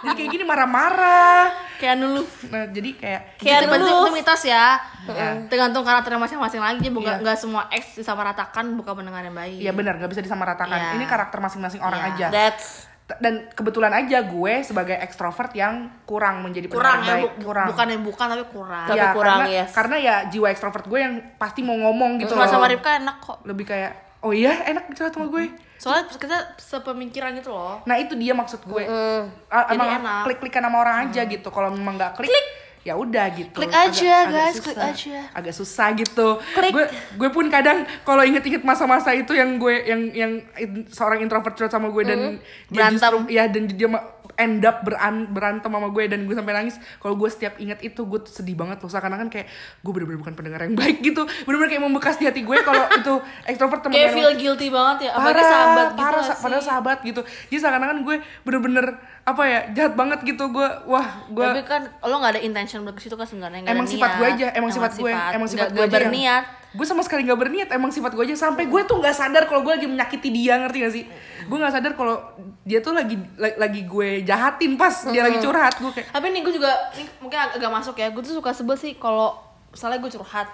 jadi kayak gini marah-marah. Kayak dulu. Nah jadi kayak itu, Kayak itu, dulu. itu mitos ya. Iya. Tergantung karakternya masing-masing lagi. Bukan Iya. nggak semua ex disamaratakan bukan pendengar yang baik. Iya benar nggak bisa disamaratakan. Iya. Ini karakter masing-masing orang Iya. aja. That's Dan kebetulan aja gue sebagai ekstrovert yang kurang menjadi kurang ya, baik. bu- kurang. bukan yang bukan tapi kurang. Tapi Iya, kurang, karena, yes. karena ya jiwa ekstrovert gue yang pasti mau ngomong gitu Cuma loh. sama Ripka enak kok. Lebih kayak oh iya enak curhat sama gue. Soalnya kita sepemikiran gitu loh. Nah itu dia maksud gue. Mm. Jadi emang enak. klik-klikan sama orang aja gitu. Kalau memang nggak klik, ya udah gitu. Klik aja, guys, klik susah. aja. Agak susah gitu. Klik. Gue gue pun kadang kalau inget-inget masa-masa itu yang gue yang yang in- seorang introvert curhat sama gue dan dia Berantem. justru ya dan dia ma- end up beran- berantem sama gue dan gue sampai nangis. Kalau gue setiap inget itu gue tuh sedih banget loh. Seakan-akan kayak gue bener-bener bukan pendengar yang baik gitu. Bener-bener kayak membekas di hati gue kalau [LAUGHS] itu ekstrovert temen Kayak feel guilty banget ya. Apalagi parah, sahabat gitu parah, sih? padahal sahabat gitu jadi seakan-akan gue bener-bener apa ya jahat banget gitu gue wah gue Tapi kan lo gak ada intention buat ke situ kan sebenarnya nggak ada emang sifat niat. gue aja emang, sifat gue emang sifat Nggak- gue nggak aja yang- berniat gue sama sekali nggak berniat emang sifat gue aja. Sampai gue tuh nggak sadar kalau gue lagi menyakiti dia ngerti gak sih? Gue nggak sadar kalau dia tuh lagi la- lagi gue jahatin pas dia lagi curhat. Gue kayak tapi nih gue juga ini mungkin ag- agak masuk ya. Gue tuh suka sebel sih kalau misalnya gue curhat.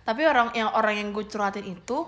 Tapi orang yang orang yang gue curhatin itu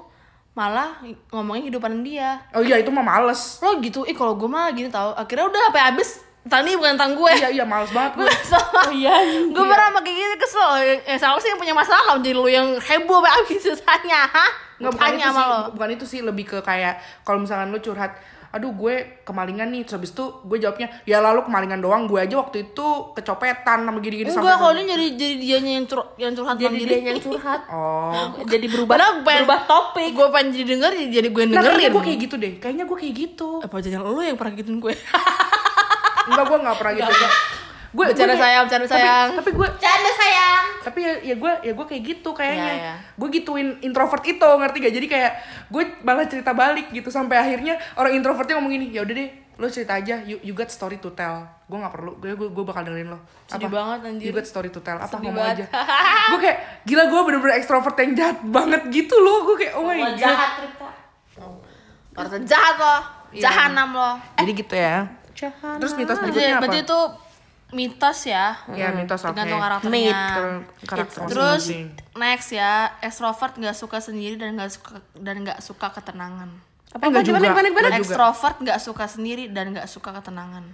malah ngomongin kehidupan dia. Oh iya itu mah males. Lo gitu. Ih kalau gue mah gini tau. Akhirnya udah sampai habis tadi bukan tentang gue. Iya iya males banget gue gue kesel iya. gue pernah sama kayak gitu kesel. Eh salah sih yang punya masalah jadi lu yang heboh sampai habis [LAUGHS] susahnya hah? Nggak, bukan itu sama sih, lo bukan itu sih lebih ke kayak kalau misalkan lu curhat aduh gue kemalingan nih. Terus habis itu gue jawabnya ya lalu kemalingan doang. Gue aja waktu itu kecopetan sama gini-gini enggak kalau dia jadi jadi dianya yang cur yang curhat Jadi dia yang curhat. [LAUGHS] oh. Jadi berubah Padahal pengen- berubah topik. gue pengen jadi denger jadi gue nah kayaknya dengerin. gue kayak gitu deh. Kayaknya gue kayak gitu. Apa jangan lu yang pernah gituin gue [LAUGHS] enggak gue nggak pernah gitu. Gue Bercanda sayang, bercanda sayang. tapi, tapi gue Canda sayang. tapi ya, ya gue ya gue kayak gitu kayaknya. Iya, iya. gue gituin introvert itu ngerti gak jadi kayak gue malah cerita balik gitu sampai akhirnya orang introvertnya ngomong gini ya udah deh lo cerita aja. You, you got story to tell. Gue nggak perlu gue gue gue bakal dengerin lo. Sedih banget, anjir. you got story to tell. Apa? Sedih ngomong banget. aja. Gue kayak gila gue bener-bener ekstrovert yang jahat banget gitu loh. Gue kayak oh my god. jahat Rika. Orang jahat lo. Iya. jahanam lo. Jadi gitu ya Jahat. terus mitos berarti, berikutnya apa berarti itu mitos ya ya mitos oke tergantung karakternya karakter terus next ya extrovert nggak suka sendiri dan nggak suka dan nggak suka ketenangan Apa Enggak gimana, juga. gimana, gimana? Enggak juga. extrovert nggak suka sendiri dan nggak suka ketenangan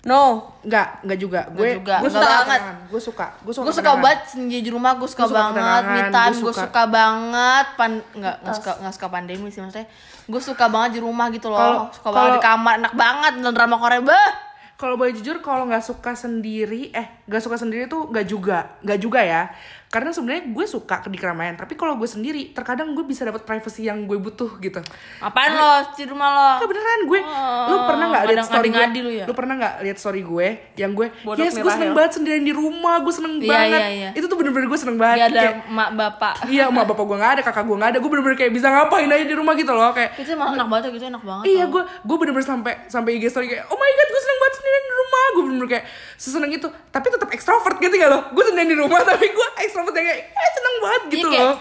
No. Enggak, enggak juga. Gue juga. gue Enggak suka banget. Gue suka. Gue suka. gue suka banget sendiri di rumah gue suka, Gua suka banget ketenangan, me time gua gue suka- suka banget pan nggak nggak suka nggak suka pandemi sih maksudnya gue suka banget di rumah gitu loh Kalau- suka banget di kamar enak banget nonton drama Korea bah Kalau boleh jujur, kalau nggak suka sendiri, eh nggak suka sendiri tuh nggak juga, nggak juga ya. Karena sebenarnya gue suka di keramaian, tapi kalau gue sendiri, terkadang gue bisa dapat privacy yang gue butuh gitu. apaan lo di rumah lo Enggak beneran gue. lu Oh, pernah nggak lihat story gue? lu ya? pernah nggak lihat story gue yang gue Bodoh yes gue seneng Rahel. banget sendirian di rumah, gue seneng Iya, banget. iya, iya. Itu tuh bener-bener gue seneng banget. Gak ada Kayak, mak bapak [LAUGHS] Iya, emak bapak gue nggak ada, kakak gue nggak ada. Gue bener-bener kayak bisa ngapain aja di rumah gitu loh, kayak itu enak banget gitu enak banget Iya, gue gue bener-bener sampai sampai IG story kayak, oh my god, gue seneng banget sendirian di rumah. Gue bener-bener kayak seseneng itu. Tapi tetap ekstrovert gitu gak lo? Gue sendirian di rumah, [LAUGHS] tapi gue ekstrovert yang kayak, eh seneng banget Iya, gitu kayak, loh.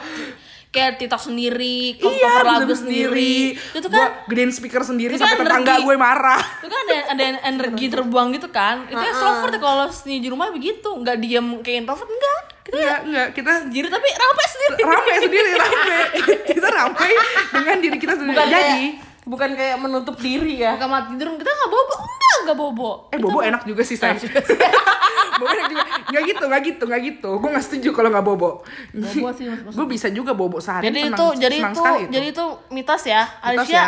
kayak TikTok sendiri Iya, cover lagu bisa sendiri itu kan gedein speaker sendiri itu kan sampai tetangga gue marah. itu kan ada ada energi terbuang gitu kan itu extrovert ya kalau sendiri di rumah begitu nggak diem kayak introvert enggak kita Iya, enggak, kita sendiri tapi rame sendiri rame sendiri, rame. [LAUGHS] kita rame dengan diri kita sendiri. Bukan Jadi, kayak bukan kayak menutup diri ya. Bukan mati tidur kita nggak bobo enggak nggak bobo eh bobo enak juga sih saya. [LAUGHS] bobo enak juga. Nggak gitu, nggak gitu, nggak gitu. Gue nggak setuju kalau nggak bobo. bobo sih mas gue bisa juga bobo sehari. jadi senang- itu jadi itu jadi itu mitos ya Mitos Alicia ya.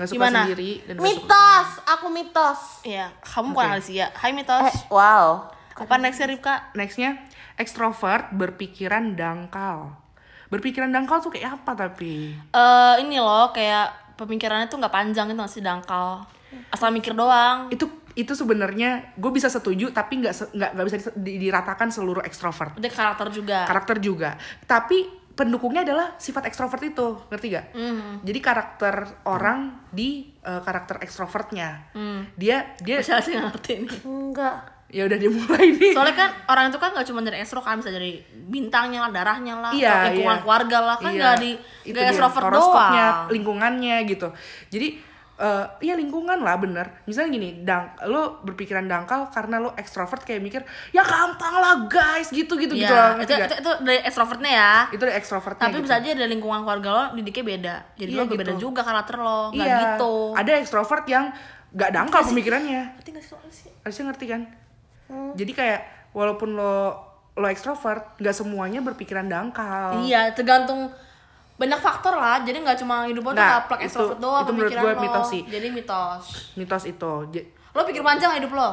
Suka gimana? sendiri dan Mitos, aku mitos. Iya, kamu bukan Alicia. Hai mitos. Eh, wow. Apa nextnya Ripka? Nextnya ekstrovert berpikiran dangkal. Berpikiran dangkal tuh kayak apa tapi? Eh ini loh kayak pemikirannya tuh nggak panjang itu masih dangkal. Asal mikir doang. Itu itu sebenarnya gue bisa setuju tapi nggak nggak nggak bisa di- diratakan seluruh ekstrovert. Udah karakter juga. Karakter juga. Tapi pendukungnya adalah sifat ekstrovert itu ngerti gak Hmm. jadi karakter orang di eh, karakter ekstrovertnya Hmm. dia dia Bisa sih ngerti nih. Enggak. ya udah dia mulai nih Soalnya kan orang itu kan gak cuma dari ekstro kan bisa dari bintangnya lah, darahnya lah, Iya, atau lingkungan iya. keluarga lah kan Iya. gak di gak ekstrovert doang. lingkungannya gitu jadi eh ya lingkungan lah bener misalnya gini dang lo berpikiran dangkal karena lo ekstrovert kayak mikir ya gampang lah guys gitu gitu gitu lah ngerti itu, itu, itu dari ekstrovertnya ya. itu dari ekstrovertnya Tapi gitu. bisa aja dari lingkungan keluarga lo didiknya beda. Jadi Iya, lo beda gitu. juga karakter lo, nggak iya gitu. ada ekstrovert yang gak dangkal pemikirannya Ngerti gak sih? harusnya ngerti kan Hmm. jadi kayak walaupun lo lo ekstrovert nggak semuanya berpikiran dangkal Iya, tergantung banyak faktor lah. Jadi nggak cuma hidup lo tuh Nggak, nggak plek itu- ekstrovert doang itu menurut pemikiran gue lo. mitos sih. Jadi mitos. mitos itu J- Lo pikir panjang hidup lo?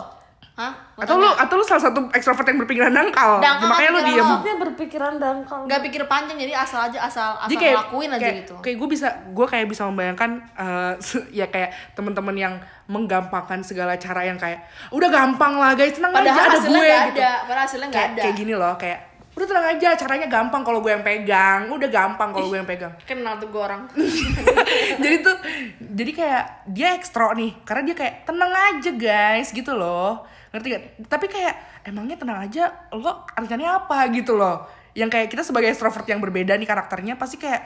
Hah? Atau tanya. lo atau lo salah satu ekstrovert yang berpikiran dangkal Dangkal makanya lo lo. Maksudnya berpikiran dangkal. nggak pikir panjang jadi asal aja asal asal jadi kayak lakuin aja kayak, gitu. kayak gue bisa gue kayak bisa membayangkan eh, [LAUGHS] ya kayak teman-teman yang menggampangkan segala cara yang kayak udah gampang lah guys tenang Padahal aja ada gue gitu ada. Padahal hasilnya nggak kayak, ada. kayak gini loh kayak udah tenang aja caranya gampang kalau gue yang pegang udah gampang kalau gue yang pegang [LAUGHS] Kenal tuh gue orang. [LAUGHS] jadi tuh jadi kayak dia ekstro nih karena dia kayak tenang aja guys gitu loh ngerti gak tapi kayak emangnya tenang aja lo artinya apa gitu loh yang kayak kita sebagai extrovert yang berbeda nih karakternya pasti kayak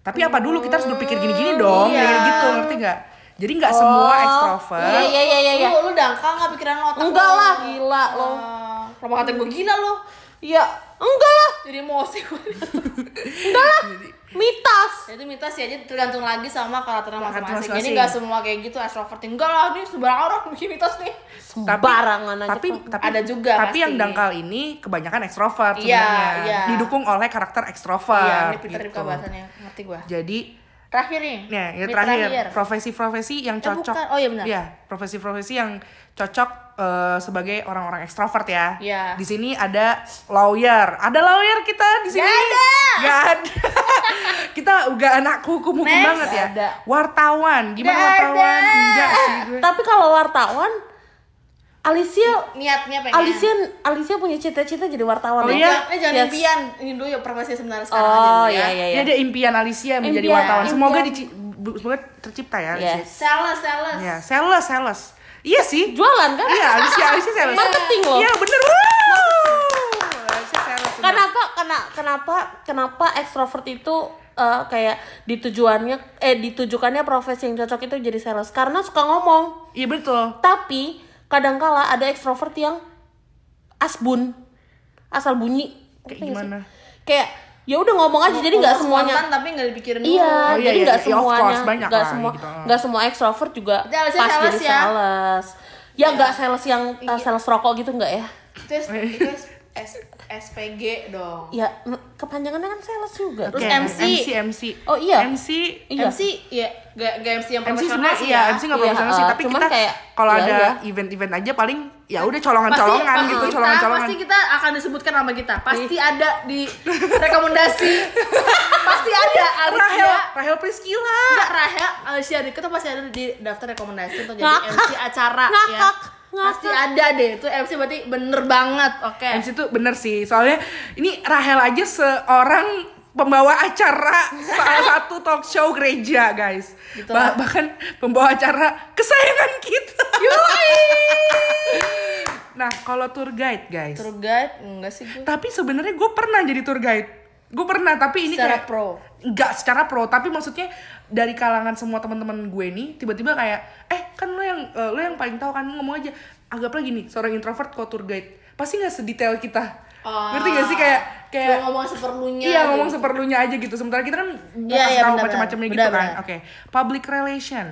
tapi apa dulu kita harus berpikir gini-gini dong Iya. kayak gitu ngerti gak jadi nggak semua ekstrovert Iya iya iya iya. iya. Lu, lu dangkal nggak pikiran lo? otak Enggak lo? lah, gila lo. Ah, Kenapa kata gue gila lo? Iya, enggak lah. Jadi emosi gue. Enggak lah. Mitos. Ya, itu mitos sih aja tergantung lagi sama karakternya Karakter masing-masing. Jadi masing-masing. nggak semua kayak gitu extrovert. Enggak lah, ini sembarang orang bikin mitos nih. Sembarangan aja. tapi tapi Ada juga tapi pasti. yang dangkal ini kebanyakan ekstrovert Iya, sebenarnya iya. didukung oleh karakter ekstrovert Iya, ini Peter gitu. Bahasannya. Ngerti gue. jadi Terakhir nih. Yang Ini terakhir, profesi-profesi yang Eh, cocok. bukan. Oh, iya benar. profesi-profesi yang cocok eh, sebagai orang-orang ekstrovert ya. Iya. Di sini ada lawyer. Ada lawyer kita di sini. Gak ada. Gak ada. [LAUGHS] kita udah anak hukum-hukum banget ya. Ada. Wartawan. Gimana Gak wartawan? ada. Enggak sih gue. Tapi kalau wartawan Alicia Niatnya pengen. Alicia Alicia punya cita-cita jadi wartawan Oh ya? iya? Eh, jangan Yes. impian. Ini dulu ya profesi sebenarnya sekarang aja Oh ya. iya iya iya. ada impian Alicia menjadi Impian, wartawan. Semoga impian. dici- bu- semoga tercipta ya Alicia. Yes. Sales, sales. Ya, sales, sales. Iya sih. Jualan kan? Iya, Alicia, Alicia sales. Marketing loh. Iya, bener. Wuh. Alicia sales. Kenapa kena kenapa kenapa ekstrovert itu eh, kayak ditujuannya eh ditujukannya profesi yang cocok itu jadi sales karena suka ngomong. Iya betul. Tapi kadangkala ada ekstrovert yang asbun asal bunyi. Kayak gimana? Kayak ya udah ngomong aja jadi nggak semuanya spontan tapi nggak dipikirin. Iya, Oh, iya, jadi iya, nggak iya, semuanya, banyak nggak semua, gitu. nggak semua ekstrovert juga pas sales jadi ya. sales. Ya nggak sales yang uh, sales rokok gitu nggak ya? Itu, [LAUGHS] SPG dong. Ya kepanjangannya kan sales juga. Terus Oke, MC. MC, MC. Oh, iya. MC, Iya. MC ya gak, gak MC yang MC profesional sebenarnya sih iya, ya. MC nggak Iya, profesional sih, uh, tapi cuman kita kayak, kalau ya, ada iya. event-event aja paling ya udah colongan-colongan gitu, kita, colongan-colongan. pasti kita akan disebutkan nama kita. Pasti ada di rekomendasi. [LAUGHS] pasti ada Rahel, Alicia. Rahel Priscila. Enggak Rahel, Alicia tuh pasti ada di daftar rekomendasi untuk jadi Ngakak. MC acara ya. Ngakak. Pasti ada deh. Itu MC berarti bener banget. Oke. MC tuh bener sih, soalnya ini Rahel aja seorang pembawa acara salah [LAUGHS] satu talk show gereja guys Gitu Bah- bahkan pembawa acara kesayangan kita nah kalau tour guide guys Tour guide enggak sih gue. tapi sebenarnya gue pernah jadi tour guide gue pernah tapi ini Secara kayak pro. nggak secara pro tapi maksudnya dari kalangan semua teman-teman gue nih tiba-tiba kayak eh kan lo yang eh, lo yang paling tahu kan lo ngomong aja anggaplah gini seorang introvert kok tour guide pasti nggak sedetail kita Ah. ngerti gak sih kayak kayak ngomong seperlunya. iya gitu. ngomong seperlunya aja gitu sementara kita kan nggak Iya, kasih iya, tahu benar, macam-macamnya gitu Benar, kan oke public relation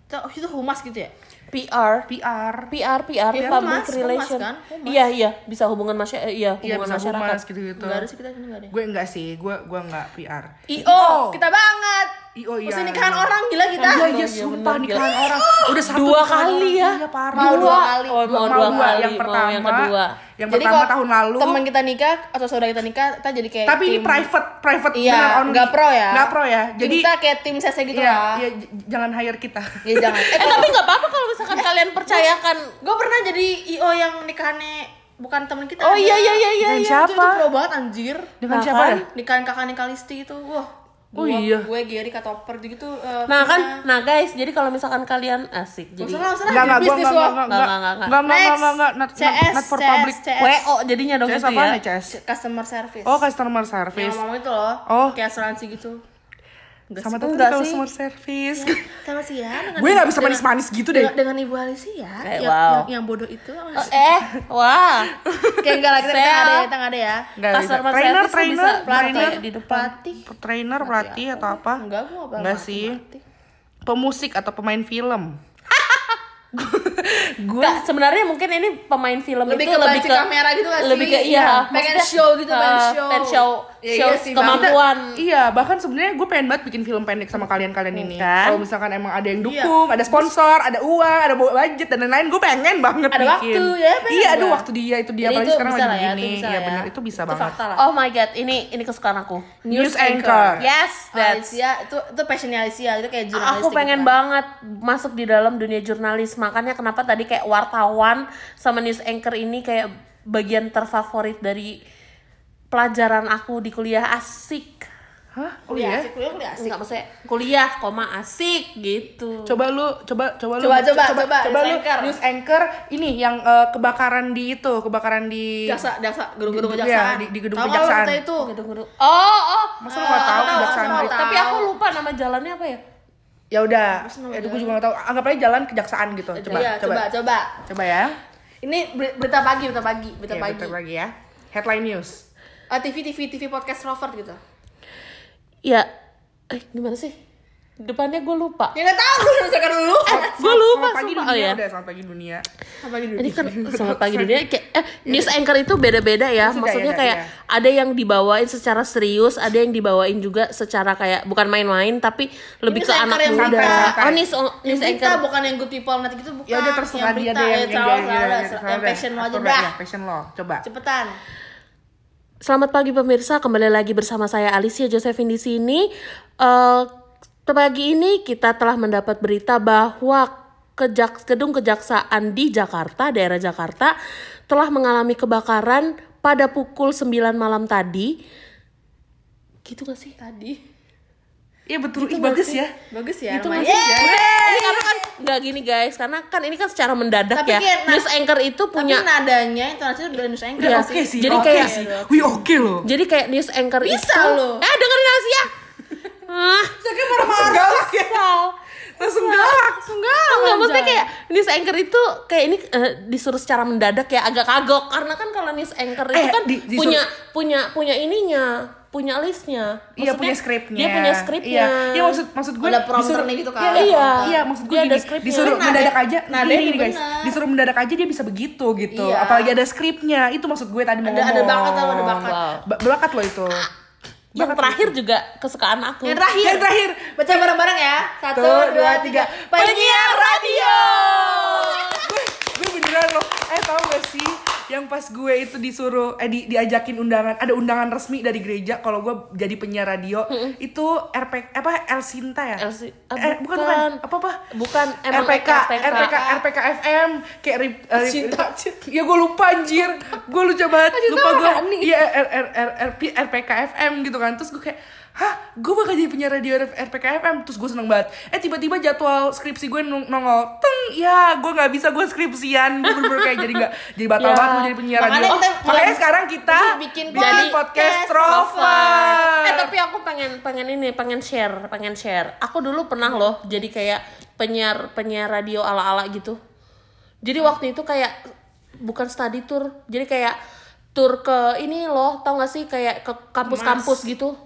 Itu, itu humas gitu ya? PR PR PR PR, PR public humas, relation. humas kan? Humas. Iya iya, bisa hubungan masyarakat iya, iya hubungan bisa masyarakat. humas gitu-gitu Enggak ada sih kita sini enggak ada. gue enggak sih gue gue enggak PR IO, kita banget. IO iya Mesti nikahan orang gila kita. Iya, iya, iya, sumpah bener, nikahan orang. Udah satu Dua nikahan kali ya? Iya, parah. Mau dua kali. Oh, mau dua kali, Yang mau pertama, yang kedua. Yang jadi pertama tahun lalu. teman kita nikah atau saudara kita nikah, kita jadi kayak Tapi ini tim- private, private Iya, benar only. nggak pro ya. Nggak pro ya. Jadi kita kayak tim sese gitu iya, lah. iya, jangan hire kita. Ya jangan. [LAUGHS] Eh, Eh tapi nggak apa-apa kalau misalkan kalian percayakan gue pernah jadi IO yang nikahannya bukan temen kita Oh iya iya iya iya. Dengan iya. siapa? itu, itu pro banget anjir Dengan siapa kan? ya? nikahin kakak nikah Listi itu wah Oh gua, iya. gue Gary Katoper gitu eh, Nah kan, nah guys, jadi kalau misalkan kalian asik, Nggak jadi nggak usah lah, Enggak, enggak, jadi gua bisnis enggak, lo. enggak, enggak, Nggak, nggak, nggak. enggak, enggak, Next. enggak, enggak, not, CS, not for CS, public. CS. WO jadinya dong CS itu apaan ya. CS? customer service Oh, customer yang service. ngomong itu loh Oh. kayak asuransi gitu Sama sih, tadi enggak sih. customer service. sama sih ya dengan [LAUGHS] Gue nggak bisa dengan- manis-manis gitu deh. dengan, dengan ibu Alicia ya Eh, yang, wow. yang, yang bodoh itu Oh, eh, wah. [LAUGHS] kayak enggak Saya- nggak ada ya kita nggak ada ya Enggak bisa. Trainer, tuh trainer, bisa trainer, pelatih di depan. pelatih trainer, pelatih atau apa? enggak gue nggak Enggak sih. Pemusik atau pemain film. [LAUGHS] gue sebenarnya mungkin ini pemain film lebih itu ke lebih ke kamera gitu gak sih lebih ke iya, pengen show gitu pengen eh, show pengen show, Ya, show iya sih, kemampuan. Iya, bahkan sebenarnya gue pengen banget bikin film pendek sama kalian-kalian ini. Kan? Kalau misalkan emang ada yang dukung, ada sponsor, ada uang, ada budget dan lain-lain, gue pengen banget Ada bikin. waktu, ya, pengen Iya, ada waktu dia itu dia Jadi apalagi itu sekarang lagi ya, begini. Iya lah benar, ya. itu bisa itu banget. Oh my god, ini ini kesukaan aku. News anchor. Yes, that's Alicia itu itu passionnya Alicia itu kayak jurnalis Aku pengen banget masuk di dalam dunia jurnalis. Makanya kenapa tadi kayak wartawan sama news anchor ini kayak bagian terfavorit dari pelajaran aku di kuliah asik. Hah? Kuliah iya? asik kuliah kuliah asik Enggak maksudnya kuliah, koma asik gitu. Coba lu, coba coba lu Coba, coba, coba, coba news lu anchor. news anchor ini yang eh, kebakaran di itu, kebakaran di jaksa jaksa gedung-gedung Iya, kejaksaan di- di gedung Tahu lu kejaksaan. berita itu Gedung-gedung. Oh, oh. Masa lu nggak tahu tahu, kejaksaan tahu, tahu. Tapi aku lupa nama jalannya apa ya? Ya udah, ya gue juga gak tahu. Anggap aja jalan kejaksaan gitu. Coba, iya coba, coba coba coba ya. ini ber- berita pagi berita pagi berita Iya, pagi bentar lagi ya. Headline news. Ah, TV TV TV podcast Robert gitu Ya, eh gimana sih? Depannya gue lupa. ya nggak tahu lu misalkan dulu Gue lupa Selamat pagi sumpah. dunia Oh ya. udah selamat pagi dunia. apa gitu Ini kan selamat pagi dunia [LAUGHS] kayak eh, news anchor itu beda-beda ya. Sudah, Maksudnya ya, kayak ya. ada yang dibawain secara serius, ada yang dibawain juga secara kayak bukan main-main tapi lebih ke anak yang muda. santai. Oh, news yang news berita anchor. bukan yang good people nanti gitu bukan Ya udah terserah dia deh yang ya, yang salah, yang- salah, yang- salah. yang passion lo aja atur dah ya, passion lo. Coba. cepetan Selamat pagi pemirsa, kembali lagi bersama saya Alicia Josephine di sini. Eh pagi ini kita telah mendapat berita bahwa kejak gedung kejaksaan di Jakarta, daerah Jakarta, telah mengalami kebakaran pada pukul 9 malam tadi. Gitu gak sih? tadi Iya betul, Gitu Ih, bagus sih? ya. bagus ya Gitu lumayan. nggak sih? Ini karena kan nggak gini guys, karena kan ini kan secara mendadak Tapi ya. kayak News anchor itu punya tapi nadanya intonasi itu dari news anchor nggak Oke sih. Jadi oke kayak- sih. Wih, oke loh. jadi kayak news anchor Bisa itu loh. Eh dengerin Asia. Ah, Langsung galak ya. Langsung galak, langsung galak. Enggak, maksudnya kayak news anchor itu kayak ini eh, disuruh secara mendadak ya agak kagok karena kan kalau news anchor itu Eh, kan di- disuruh- punya punya punya ininya, punya listnya. Iya punya skripnya. Dia punya skripnya. Iya, iya maksud maksud gue Ada prompternya gitu kan. Iya, iya. Iya, maksud gue ada gini, skripnya. disuruh Nada- mendadak aja. nadanya Gini, guys, disuruh mendadak aja dia bisa begitu gitu. Iya. Apalagi ada skripnya. Itu maksud gue tadi mau Ada- ada bakat tau, ada bakat. Wow. Ba- bakat lo itu. Yang terakhir juga kesukaan aku. yang terakhir Yang terakhir. baca bareng-bareng ya satu Tuh, dua tiga penyiar radio gue, gue beneran loh. Eh tau gak sih yang pas gue itu disuruh eh di, diajakin undangan ada undangan resmi dari gereja kalau gue jadi penyiar radio itu RP apa El Sinta ya? LC ah, eh, bukan bukan bukan. apa apa? Bukan, RPK RPK. RPK RPK FM kayak rip, eh, rip- Cinta. ya gue lupa anjir. Gue lupa. Banget lupa gue. iya R- R- R- RP RPK FM gitu kan. Terus gue kayak hah gue bakal jadi penyiar radio RPK FM terus gue seneng banget eh tiba-tiba jadwal skripsi gue nong- nongol teng ya gue nggak bisa gue skripsian gue bener-bener kayak jadi nggak jadi batal [LAUGHS] Ya. banget mau jadi penyiar radio Makanya kita- makanya sekarang kita bikin bikin podcast. Trover Eh tapi aku pengen pengen ini pengen share pengen share. Aku dulu pernah loh jadi kayak penyiar penyiar radio ala ala gitu. Jadi waktu itu kayak bukan study tour, jadi kayak tour ke ini loh, tau gak sih kayak ke kampus-kampus gitu.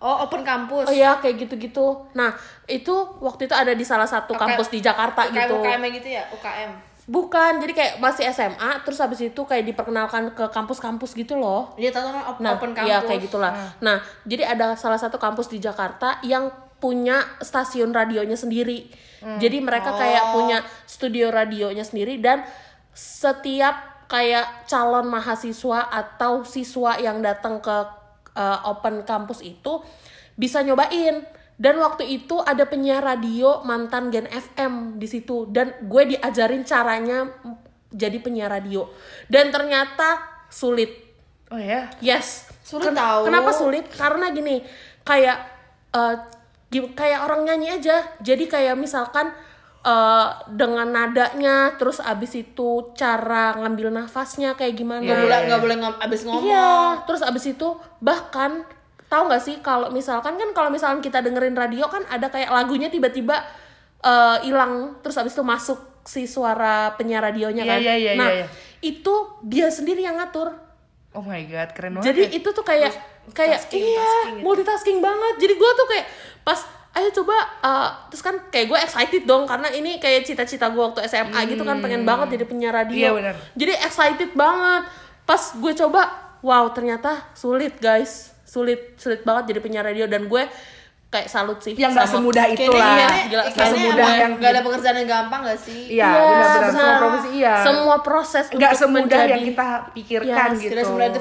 Oh open kampus Oh iya kayak gitu-gitu. Nah itu waktu itu ada di salah satu UKM kampus di Jakarta UKM, gitu. UKM gitu ya UKM Bukan, jadi kayak masih SMA, terus habis itu kayak diperkenalkan ke kampus-kampus gitu loh. dia tahu kan op- Nah, open kampus iya kayak gitulah. Nah, jadi ada salah satu kampus di Jakarta yang punya stasiun radionya sendiri. Jadi mereka kayak punya studio radionya sendiri dan setiap kayak calon mahasiswa atau siswa yang datang ke uh, open kampus itu bisa nyobain. Dan waktu itu ada penyiar radio mantan Gen FM di situ dan gue diajarin caranya jadi penyiar radio dan ternyata sulit Oh ya. yes Sulit Ken- tahu. kenapa sulit karena gini kayak gi- kayak orang nyanyi aja jadi kayak misalkan eh, dengan nadanya terus abis itu cara ngambil nafasnya kayak gimana nggak boleh nggak boleh ngom- abis ngomong Iya, terus abis itu bahkan tahu nggak sih kalau misalkan kan kalau misalkan kita dengerin radio kan ada kayak lagunya tiba-tiba eh, hilang terus abis itu masuk si suara penyiar radionya Iya, kan. iya, iya, nah, iya, iya. itu dia sendiri yang ngatur. Oh my god, keren banget. Jadi ya. itu tuh kayak kayak multitasking, iya multitasking gitu. multitasking banget. Jadi gue tuh kayak pas ayo coba uh, terus kan kayak gue excited dong karena ini kayak cita-cita gue waktu SMA gitu kan pengen banget jadi penyiar radio. Iya, benar. Jadi excited banget. Pas gue coba, wow ternyata sulit guys, sulit sulit banget jadi penyiar radio dan gue kayak salut sih. yang nggak semudah Kayaknya- itulah. kayaknya- nggak semudah emang yang- nggak ada pekerjaan yang gampang gak sih Iya, Iya, benar-benar semua profesi iya. Semua proses nggak semudah menjadi- yang kita pikirkan Yes, gitu. tidak semudah itu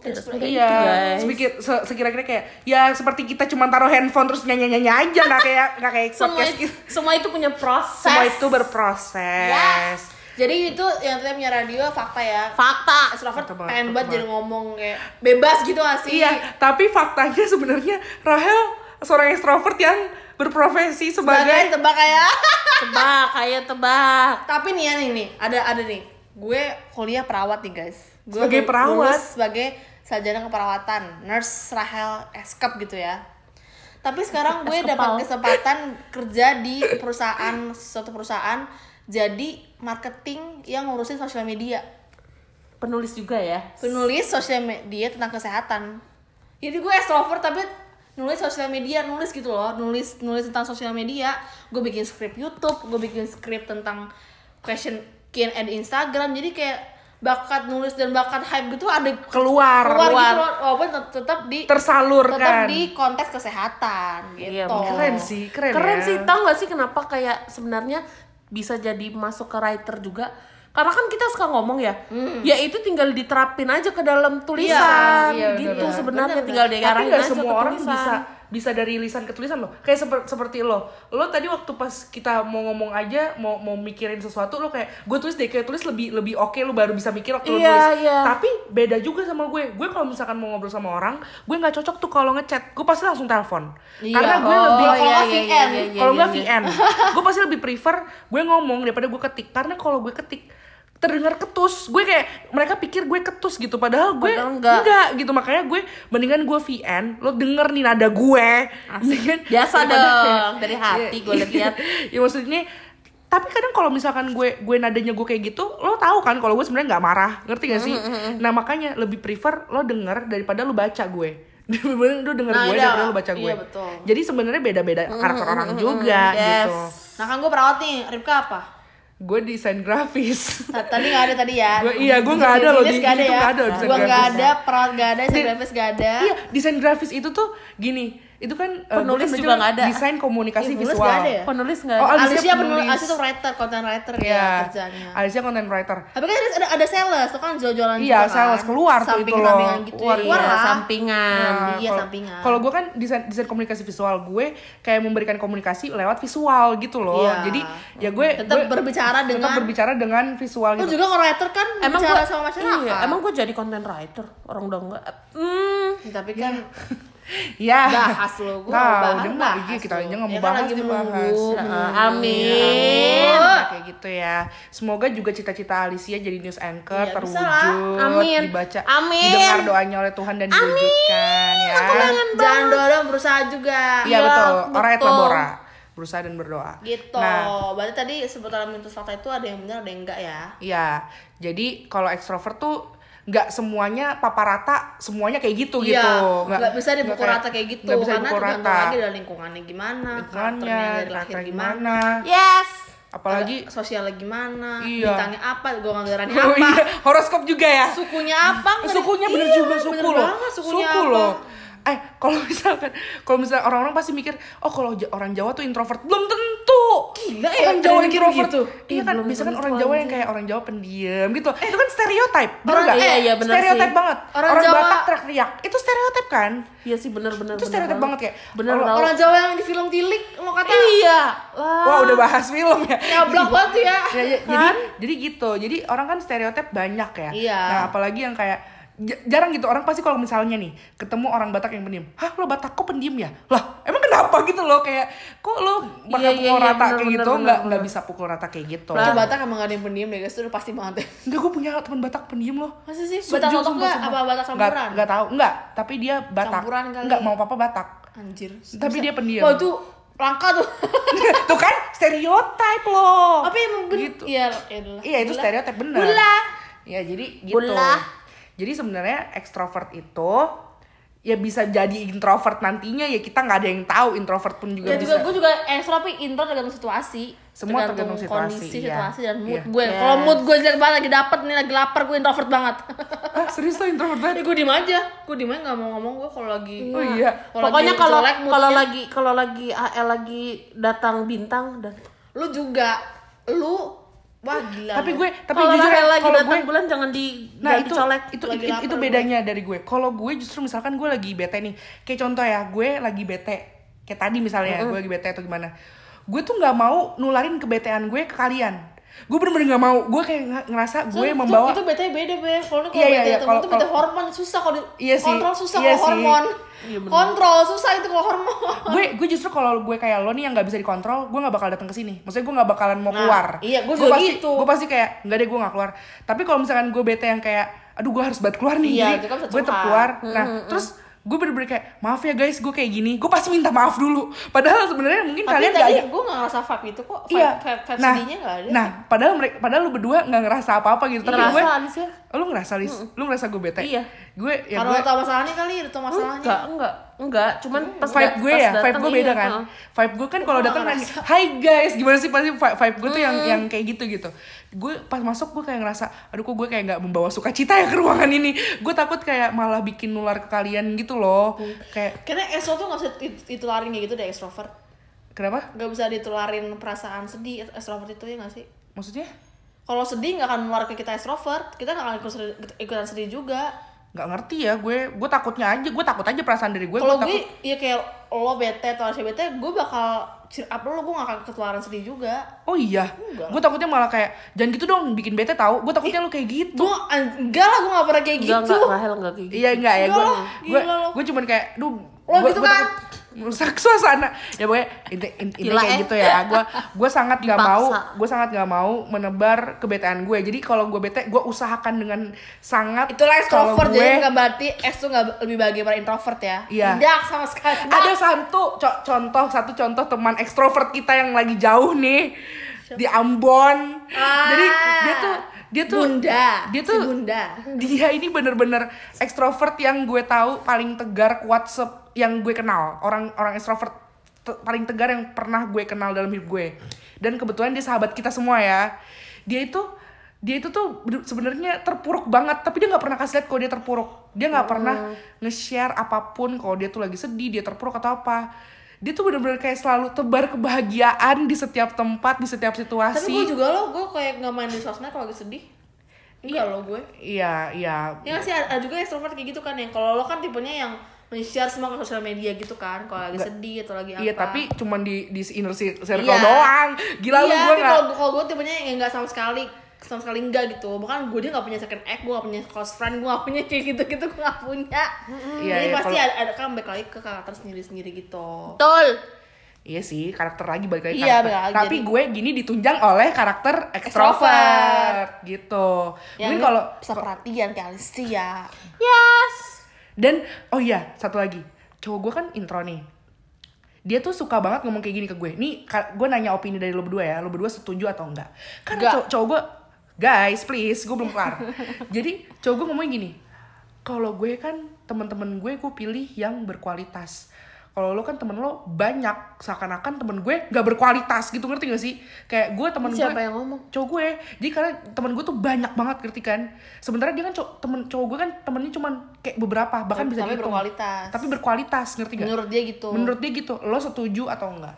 Tidak semudah Iya, itu, guys. se- sekira-kira kayak ya seperti kita cuma taruh handphone terus nyanyi-nyanyi aja nggak kayak nggak kayak [LAUGHS] semua podcast itu, gitu. semua itu punya proses. Semua itu berproses. Yes. Jadi itu yang tadi punya radio fakta ya. Fakta. Extrovert pengen banget jadi ngomong kayak bebas gitu gak sih? Iya, tapi faktanya sebenarnya Rahel seorang ekstrovert yang berprofesi Sebagai sebagai tebak kayak. [LAUGHS] Tebak, kayak tebak. Tapi nih ya nih, nih ada ada nih. Gue kuliah perawat nih guys. Gue Sebagai lulus perawat? sebagai sarjana keperawatan, nurse Rahel Eskap gitu ya. Tapi sekarang gue dapat kesempatan kerja di perusahaan suatu perusahaan jadi marketing yang ngurusin sosial media. Penulis juga ya. penulis sosial media tentang kesehatan jadi gue extrovert tapi nulis sosial media nulis gitu loh nulis nulis tentang sosial media gue bikin skrip YouTube gue bikin skrip tentang question Q&A di Instagram jadi kayak bakat nulis dan bakat hype gitu ada keluar, keluar keluar. gitu loh walaupun tet- tetap di tersalurkan. tetap di konteks kesehatan gitu Iya, Keren sih, keren, Keren ya. sih, tau gak sih kenapa kayak sebenarnya bisa jadi masuk ke writer juga? Karena kan kita suka ngomong ya, ya itu tinggal diterapin aja ke dalam tulisan, Iya, iya, gitu benar-benar. sebenarnya Benar-benar. tinggal diarahin aja semua ke orang tulisan. bisa bisa dari lisan ke tulisan loh. Kayak seper- seperti lo. Lo tadi waktu pas kita mau ngomong aja mau mau mikirin sesuatu lo kayak gue tulis deh kayak tulis lebih lebih oke lo baru bisa mikir waktu lo Iya, nulis. iya. Tapi beda juga sama gue. Gue kalau misalkan mau ngobrol sama orang, gue nggak cocok tuh kalau ngechat. Gue pasti langsung telepon. Iya. Karena gue Oh, lebih iya, kalau nggak iya, VN. iya, iya, kalau iya, nggak iya. VN, gue pasti lebih prefer gue ngomong daripada gue ketik. Karena kalau gue ketik terdengar ketus. Gue kayak mereka pikir gue ketus gitu. Padahal gue Padahal enggak. gitu. Makanya gue mendingan gue VN lo denger nih nada gue. Mendingan Biasa dong, dari hati gue lihat. [LAUGHS] ya maksudnya tapi kadang kalau misalkan gue gue nadanya gue kayak gitu lo tahu kan kalau gue sebenarnya nggak marah. Ngerti gak sih? Nah makanya lebih prefer lo denger daripada lo baca gue. [LAUGHS] Bener-bener lo denger Nah, gue iya. daripada lo baca gue. Iya, betul. jadi sebenarnya beda-beda karakter orang juga Yes. gitu. Nah kan gue perawat nih. Ripka apa gue desain grafis. Ta- tadi nggak ada tadi ya. Gua- iya, gua nggak ada loh, di- nggak ada ya. nggak ada desain gue nggak ada perawat nggak ada desain grafis nggak ada. Iya, desain grafis itu tuh gini, itu kan eh, Penulis kan juga nggak ada. Desain komunikasi Iya, penulis visual. nggak ada ya? Penulis nggak? Oh, ada? Alicia Alicia penulis penulis. Alicia tuh writer content writer ya Iya, kerjanya Alicia content writer. tapi kan ada ada, sales tuh kan jual-jualan Iya, juga kan. sales, keluar tuh itu loh. gitu Keluar, ya keluar Iya, lah sampingan. Nah, iya, kalau- sampingan. Kalau gue kan desain desain komunikasi visual, gue kayak memberikan komunikasi lewat visual gitu loh. Iya. Jadi ya gue Tetap gue berbicara tetap dengan- berbicara dengan visual gitu. juga kalau writer kan Emang bicara gue sama masyarakat iya, emang gue jadi content writer orang udah enggak. Hmm. tapi kan [LAUGHS] Ya. bahas lo gue Nah, mau bahas iya, kita aja nggak mau Ya kan bahas menunggu bahas. Heeh, menunggu. amin. Nah, kayak gitu ya. Semoga juga cita-cita Alicia jadi news anchor bisa terwujud, lah. Amin. dibaca, Amin. didengar doanya oleh Tuhan dan diwujudkan ya. jangan doang berusaha juga Iya Iya, betul. Orang betul. Labora berusaha dan berdoa. gitu Nah, berarti tadi sebutan mitos fakta itu ada yang benar ada yang enggak ya Iya. Jadi kalau ekstrovert tuh nggak semuanya papa rata semuanya kayak gitu Iya, gitu. Nggak bisa dipukul kayak- rata kayak gitu nggak bisa karena tergantung rata. lagi dari lingkungannya gimana, lingkungannya karakternya dari lahir gimana, gimana. Yes. apalagi eh, sosialnya gimana, Iya. bintangnya apa, golongan [LAUGHS] oh apa, iya horoskop juga ya? Sukunya apa, ada- sukunya bener Iya, juga suku bener loh. banget, sukunya suku apa. loh. Eh kalau misalkan kalau misalnya orang-orang pasti mikir oh kalau orang Jawa tuh introvert. Belum tentu Gila ya, orang Jawa yang introvert gitu. iya kan biasanya kan orang Jawa yang kayak orang Jawa pendiam gitu. Itu kan stereotip bener Orang- nggak? iya, iya, bener stereotip sih. banget. Orang orang, Jawa- Batak teriak-teriak. Itu stereotip kan? Iya sih bener-bener itu stereotip banget. kayak Bener tau. Orang Jawa yang di film Tilik lo kata. Iya. Lah. wah udah bahas film ya. Nyablak banget ya. ya, ya, jadi jadi gitu. Jadi orang kan stereotip banyak ya. Iya. nah apalagi yang kayak jarang gitu orang pasti kalau misalnya nih ketemu orang Batak yang pendiam hah lo Batak kok pendiam ya lah emang kenapa gitu loh kayak kok lo bakal Iya, iya, pukul iya, rata bener, kayak bener, gitu nggak nggak bisa pukul rata kayak gitu Di Batak emang gak ada yang pendiam deh guys, itu udah pasti banget ya. Enggak, gue punya teman Batak pendiam loh. Masa sih? Batak nggak? sumpah. Apa Batak Nggak- campuran? Nggak tahu, enggak. Tapi dia Batak. Campuran kali. Enggak, mau papa Batak. Anjir. Tapi dia pendiam. Wah itu langka tuh. [LAUGHS] Tuh kan, stereotip loh. Tapi emang bener. Gitu. Iya, ya lah. Iya, itu stereotip bener. Gula. Ya, jadi gitu. Gula. Jadi sebenarnya ekstrovert itu ya bisa jadi introvert nantinya ya kita nggak ada yang tahu introvert pun juga Ya bisa juga gue juga ekstro tapi intro tergantung situasi. Semua tergantung situasi, kondisi, iya. situasi dan mood Iya. gue. Yes. Kalau mood gue jelek banget lagi dapet nih lagi lapar gue introvert banget. [LAUGHS] ah serius tuh introvert ya banget gue diem aja. Gue diem aja nggak mau ngomong gue kalau lagi. oh iya Kalau Pokoknya kalau kalau lagi kalau lagi AL lagi datang bintang dan lu juga lu wah gila. tapi gue tapi kalau jujur ya, lagi kalau gue bulan jangan di Nah itu dicolek. itu Lagi itu, itu gue. bedanya dari gue. Kalau gue justru misalkan gue lagi bete nih, kayak contoh ya, gue lagi bete, kayak tadi misalnya gue lagi bete atau gimana, gue tuh nggak mau nularin kebetean gue ke kalian. Gue bener-bener nggak mau. Gue kayak nge- ngerasa gue So, itu- membawa. itu, bete beda be kalau kalau Iya, iya, bete iya. itu Kalau- itu bete kalau- hormon susah kalau di Iya sih. kontrol susah Iya kalau sih. hormon Iya, kontrol susah itu kalau hormon gue gue justru kalau gue kayak lo nih yang nggak bisa dikontrol, gue nggak bakal datang ke sini. Maksudnya gue nggak bakalan mau Nah, keluar. iya, gue juga pasti, gitu. Gue pasti kayak nggak deh gue nggak keluar. Tapi kalau misalkan gue bete yang kayak, aduh gue harus banget keluar nih, Iya, jadi itu kan gue tetap keluar. Nah terus gue bener-bener kayak maaf ya guys gue kayak gini. Gue pasti minta maaf dulu. Padahal sebenarnya mungkin tapi kalian tadi gak gue gak ngerasa vibe itu kok. Vibe, iya. Vibe, vibe nah gak ada. nah padahal mereka padahal lu berdua nggak ngerasa apa-apa gitu. Tapi Ngerasa gue Alicia. lu ngerasa lis lu ngerasa gue bete? Iya. gue ya karena gue tau masalahnya kali tau masalahnya. Enggak, enggak, enggak. Cuman pas vibe gue pas ya, vibe datang, gue beda iya, kan. heeh. Vibe gue kan kalau Gue datang nanya, "Hai guys, gimana sih pasti vi- vibe gue tuh yang yang kayak gitu gitu." Gue pas masuk gue kayak ngerasa, "Aduh kok gue kayak nggak membawa sukacita ya ke ruangan ini." Gue takut kayak malah bikin nular ke kalian gitu loh. Kayak karena extro tuh gak bisa dit- ditularin kayak gitu deh extrovert kenapa? gak bisa ditularin perasaan sedih extrovert itu ya gak sih Maksudnya? kalau sedih gak akan nular ke kita extrovert kita gak akan ikut sedih- ikutan sedih juga nggak ngerti ya gue gue takutnya aja gue takut aja perasaan dari gue kalau gue gue takut ya kayak lo bete atau si bete gue bakal cheer up lo gue gak akan ketularan sedih juga oh iya Enggak. gue takutnya malah kayak jangan gitu dong bikin bete tahu gue takutnya lu kayak gitu gue enggak lah gue gak pernah kayak Enggak, gitu enggak, Rahel enggak kayak gitu. Iya enggak ya Enggak gue gue lo. gue cuman kayak duh Lo gua- gitu gua kan? takut merusak suasana. Ya pokoknya inti, inti, kayak eh. gitu ya. Gue gue sangat nggak mau gue sangat nggak mau menebar kebetean gue. Jadi kalau gue bete gue usahakan dengan sangat itulah extrovert gue- jadi bukan berarti X tuh gak lebih daripada introvert ya. Iya. tidak sama sekali. Ada satu co- contoh satu contoh teman ekstrovert kita yang lagi jauh nih. Di Ambon. Ah. jadi dia tuh dia tuh bunda dia Si tuh bunda. dia ini bener-bener ekstrovert yang gue tahu paling tegar kuat se- yang gue kenal. Orang orang ekstrovert te- paling tegar yang pernah gue kenal dalam hidup gue. Dan kebetulan dia sahabat kita semua ya. Dia itu dia itu tuh sebenarnya terpuruk banget tapi dia nggak pernah kasih lihat kalau dia terpuruk. Dia nggak pernah nge-share apa pun kalau dia tuh lagi sedih dia terpuruk atau apa dia tuh bener-bener kayak selalu tebar kebahagiaan di setiap tempat di setiap tapi situasi gue juga lo gue kayak nggak main di sosmed kalau lagi sedih. Enggak lo gue. Iya iya. Ya sih ada juga extrovert kayak gitu kan yang kalau lo kan tipenya yang men-share semua ke sosial media gitu kan kalau lagi sedih atau lagi apa. Iya tapi cuman di di inner cir- circle Iya. doang. Gila lu iya, gue tapi nggak. kalau kalau gue tipenya yang nggak sama sekali sama sekali enggak gitu bahkan gue dia nggak punya second act gue nggak punya close friend gue nggak punya [LAUGHS] kayak gitu gitu gue nggak punya Iya, jadi iya, pasti kalau- ada, ada kan balik lagi ke karakter sendiri sendiri gitu Betul. Iya sih karakter lagi balik lagi Iya, karakter. lagi, Tapi jadi- gue gini ditunjang oleh karakter extrovert gitu. yang Mungkin kalau bisa perhatian kayak Alicia Yes. dan oh iya satu lagi cowok gue kan intro nih. Dia tuh suka banget ngomong kayak gini ke gue. Nih gue nanya opini dari lo berdua ya. Lo berdua setuju atau enggak? Kan cowok gue guys please gue belum kelar. Jadi cowok gue ngomongnya gini. Kalau gue kan teman-teman gue gue pilih yang berkualitas. Kalau lo kan temen lo banyak, seakan-akan temen gue gak berkualitas gitu ngerti gak sih? Kayak gue temen Siapa gue yang ngomong? cowok gue jadi karena temen gue tuh banyak banget ngerti kan sementara dia kan cowok temen cowok gue kan temennya cuman kayak beberapa bahkan Tapi- bisa tapi dihitung berkualitas. tapi berkualitas ngerti gak menurut dia gitu menurut dia gitu lo setuju atau enggak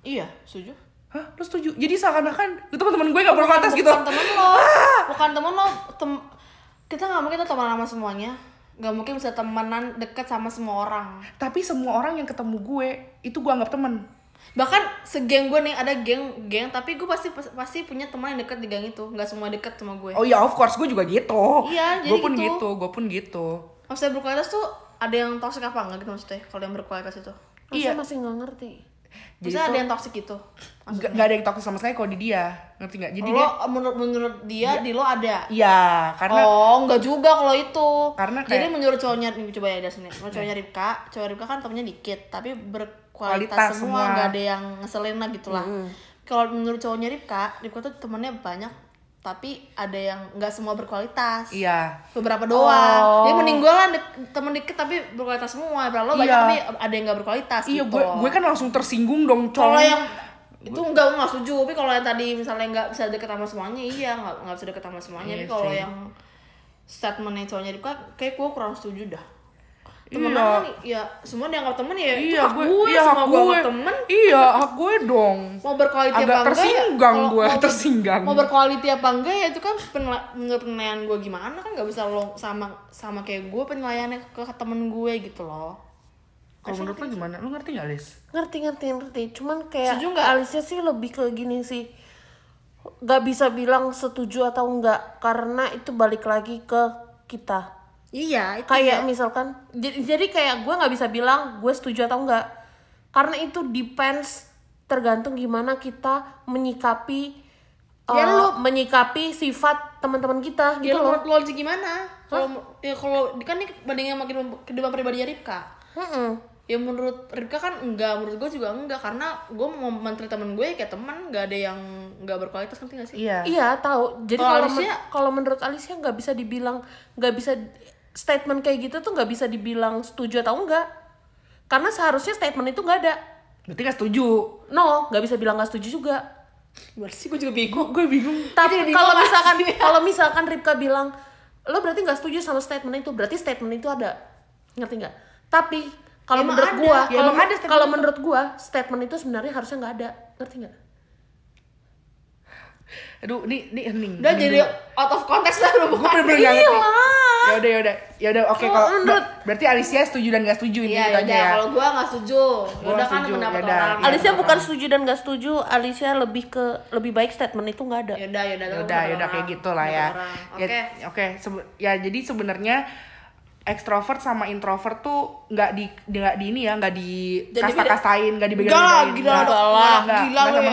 iya setuju hah? Lu setuju? Jadi seakan-akan itu teman-teman gue gak berkualitas gitu bukan temen lo. Bukan temen lo. Tem kita nggak mungkin teman sama semuanya. Nggak mungkin bisa temenan deket sama semua orang. Tapi semua orang yang ketemu gue itu gue anggap temen. Bahkan segeng gue nih ada geng geng tapi gue pasti pasti punya teman yang deket di gang itu. Nggak semua deket sama gue. Oh ya of course gue juga gitu. Iya, jadi gue pun gitu. gitu gue pun gitu. Maksudnya berkualitas tuh ada yang toxic apa enggak gitu maksudnya kalau yang berkualitas itu? Iya. Iya. masih nggak ngerti. Jadi maksudnya ada yang toxic gitu Gak, gak ada yang toxic sama sekali kalau di dia ngerti nggak? Jadi lo dia menurut menurut dia di lo ada? Iya karena oh enggak juga kalau itu. Karena jadi kayak- menurut cowoknya nih coba ya dari sini menurut cowoknya Ripka cowok Ripka kan temennya dikit tapi berkualitas Kualitas semua semua. nggak ada yang ngeselin lah gitulah kalau menurut cowoknya Ripka Ripka tuh temennya banyak tapi ada yang nggak semua berkualitas. Iya. Beberapa doang. Jadi mending gue lah dek- temen dikit tapi berkualitas semua. Berapa lo banyak Iya. tapi ada yang nggak berkualitas iya gitu gue gue kan langsung tersinggung dong kalau yang itu enggak gue nggak setuju. Tapi kalau yang tadi misalnya nggak bisa deket sama semuanya iya nggak nggak bisa deket sama semuanya. Iya tapi kalau yang statementnya cowoknya Ripka kayak gue kurang setuju dah temen Iya. kan ya semua dianggap temen ya itu iya hak gue gue iya semua hak gue gue temen iya hak gue dong mau berkualiti Agak apa enggak tersinggang ya, kalau gue, mau- tersinggang. mau berkualiti apa enggak ya itu kan menurut penilaian gue gimana kan nggak bisa lo sama sama kayak gue penilaiannya ke, ke temen gue gitu loh kalau menurut lo gimana lu ngerti gak Lis Ngerti ngerti ngerti. Cuman kayak Setuju nggak? Alicia sih lebih ke gini sih. Gak bisa bilang setuju atau enggak karena itu balik lagi ke kita. Iya itu Kayak misalkan jadi, jadi kayak gue nggak bisa bilang gue setuju atau enggak karena itu depends tergantung gimana kita menyikapi Ya, uh, lu- menyikapi sifat teman-teman kita ya gitu lo loh. lo sih gimana? Kalau ya kalau kan ini bandingin sama kehidupan, kehidupan pribadinya Ripka Mm-mm. ya menurut Ripka kan enggak menurut gue juga enggak. Karena gue mau menteri temen gue kayak teman nggak ada yang nggak berkualitas ngerti gak sih? Iya Iya tahu. Jadi Kalau kalau men- menurut Alicia nggak bisa dibilang nggak bisa statement kayak gitu tuh nggak bisa dibilang setuju atau enggak. Karena seharusnya statement itu nggak ada. berarti gak setuju No, nggak bisa bilang nggak setuju juga. gimana sih gue juga bingung gue bingung Tapi kalau misalkan [LAUGHS] kalau misalkan Ripka bilang lo berarti nggak setuju sama statement itu, berarti statement itu ada. Ngerti nggak? Tapi kalau menurut gua, Ya, kalau menurut gua statement itu sebenarnya harusnya nggak ada. Ngerti nggak? Aduh ini ini hening. Udah Hening. jadi dulu. out of context lah lu gue bukan? bener-bener gak ngerti. Ya udah ya udah ya udah oke kalau menurut- ber- berarti Alicia setuju dan gak setuju ini iya kita aja udah ya? kalau gue nggak setuju. Gua udah kan pendapat yaudah. orang Iya, Alicia bukan setuju dan nggak setuju, Alicia lebih ke lebih baik statement itu nggak ada. yaudah yaudah ya udah ya udah kayak gitu lah ya. oke ya oke. ya jadi sebenarnya ekstrovert sama introvert tuh nggak di nggak di ini ya nggak di kasta kastain nggak lah, bedain gila lah, gila lu ya.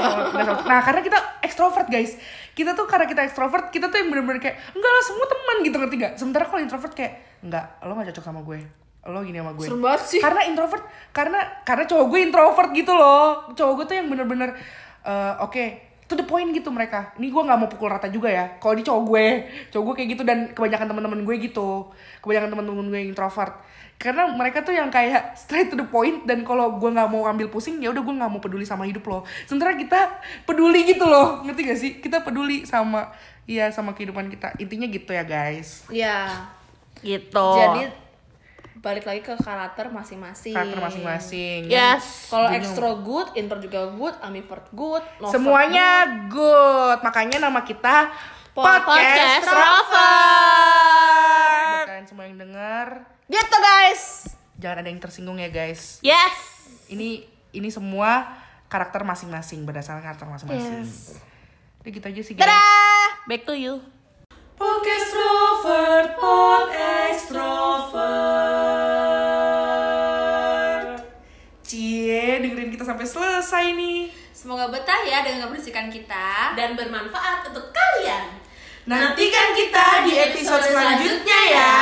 nah karena kita ekstrovert guys. Kita tuh karena kita ekstrovert kita tuh yang bener-bener kayak enggak lah semua teman gitu ngerti gak sementara kalau introvert kayak enggak lo gak cocok sama gue. Lo gini sama gue. Serem banget sih. Karena introvert karena karena cowok gue introvert gitu loh. Cowok gue tuh yang bener-bener eh, oke to the point gitu mereka. Ini gue nggak mau pukul rata juga ya. Kalau di cowok gue cowok gue kayak gitu dan kebanyakan teman-teman gue gitu. Kebanyakan teman-teman gue yang introvert. Karena mereka tuh yang kayak [LAUGHS] straight to the point dan kalau gue nggak mau ambil pusing ya udah gue nggak mau peduli sama hidup lo. Sementara kita peduli gitu loh ngerti gak sih? Kita peduli sama iya sama kehidupan kita. Intinya gitu ya guys. Ya Gitu. jadi balik lagi ke karakter masing-masing karakter masing-masing yes. kalau extro good intro juga good ambivert good no Semuanya good. Makanya nama kita Podcast Podcast Rover. Buat kalian semua yang dengar, gitu guys jangan ada yang tersinggung ya guys. Yes. Ini ini semua karakter masing-masing berdasarkan karakter masing-masing. Udah gitu aja sih guys. Back to you. Podcast Pod Extrovert. Cie, dengerin kita sampai selesai nih. semoga betah ya dengan kebersihan kita Dan bermanfaat untuk kalian. Nantikan kita di episode selanjutnya ya.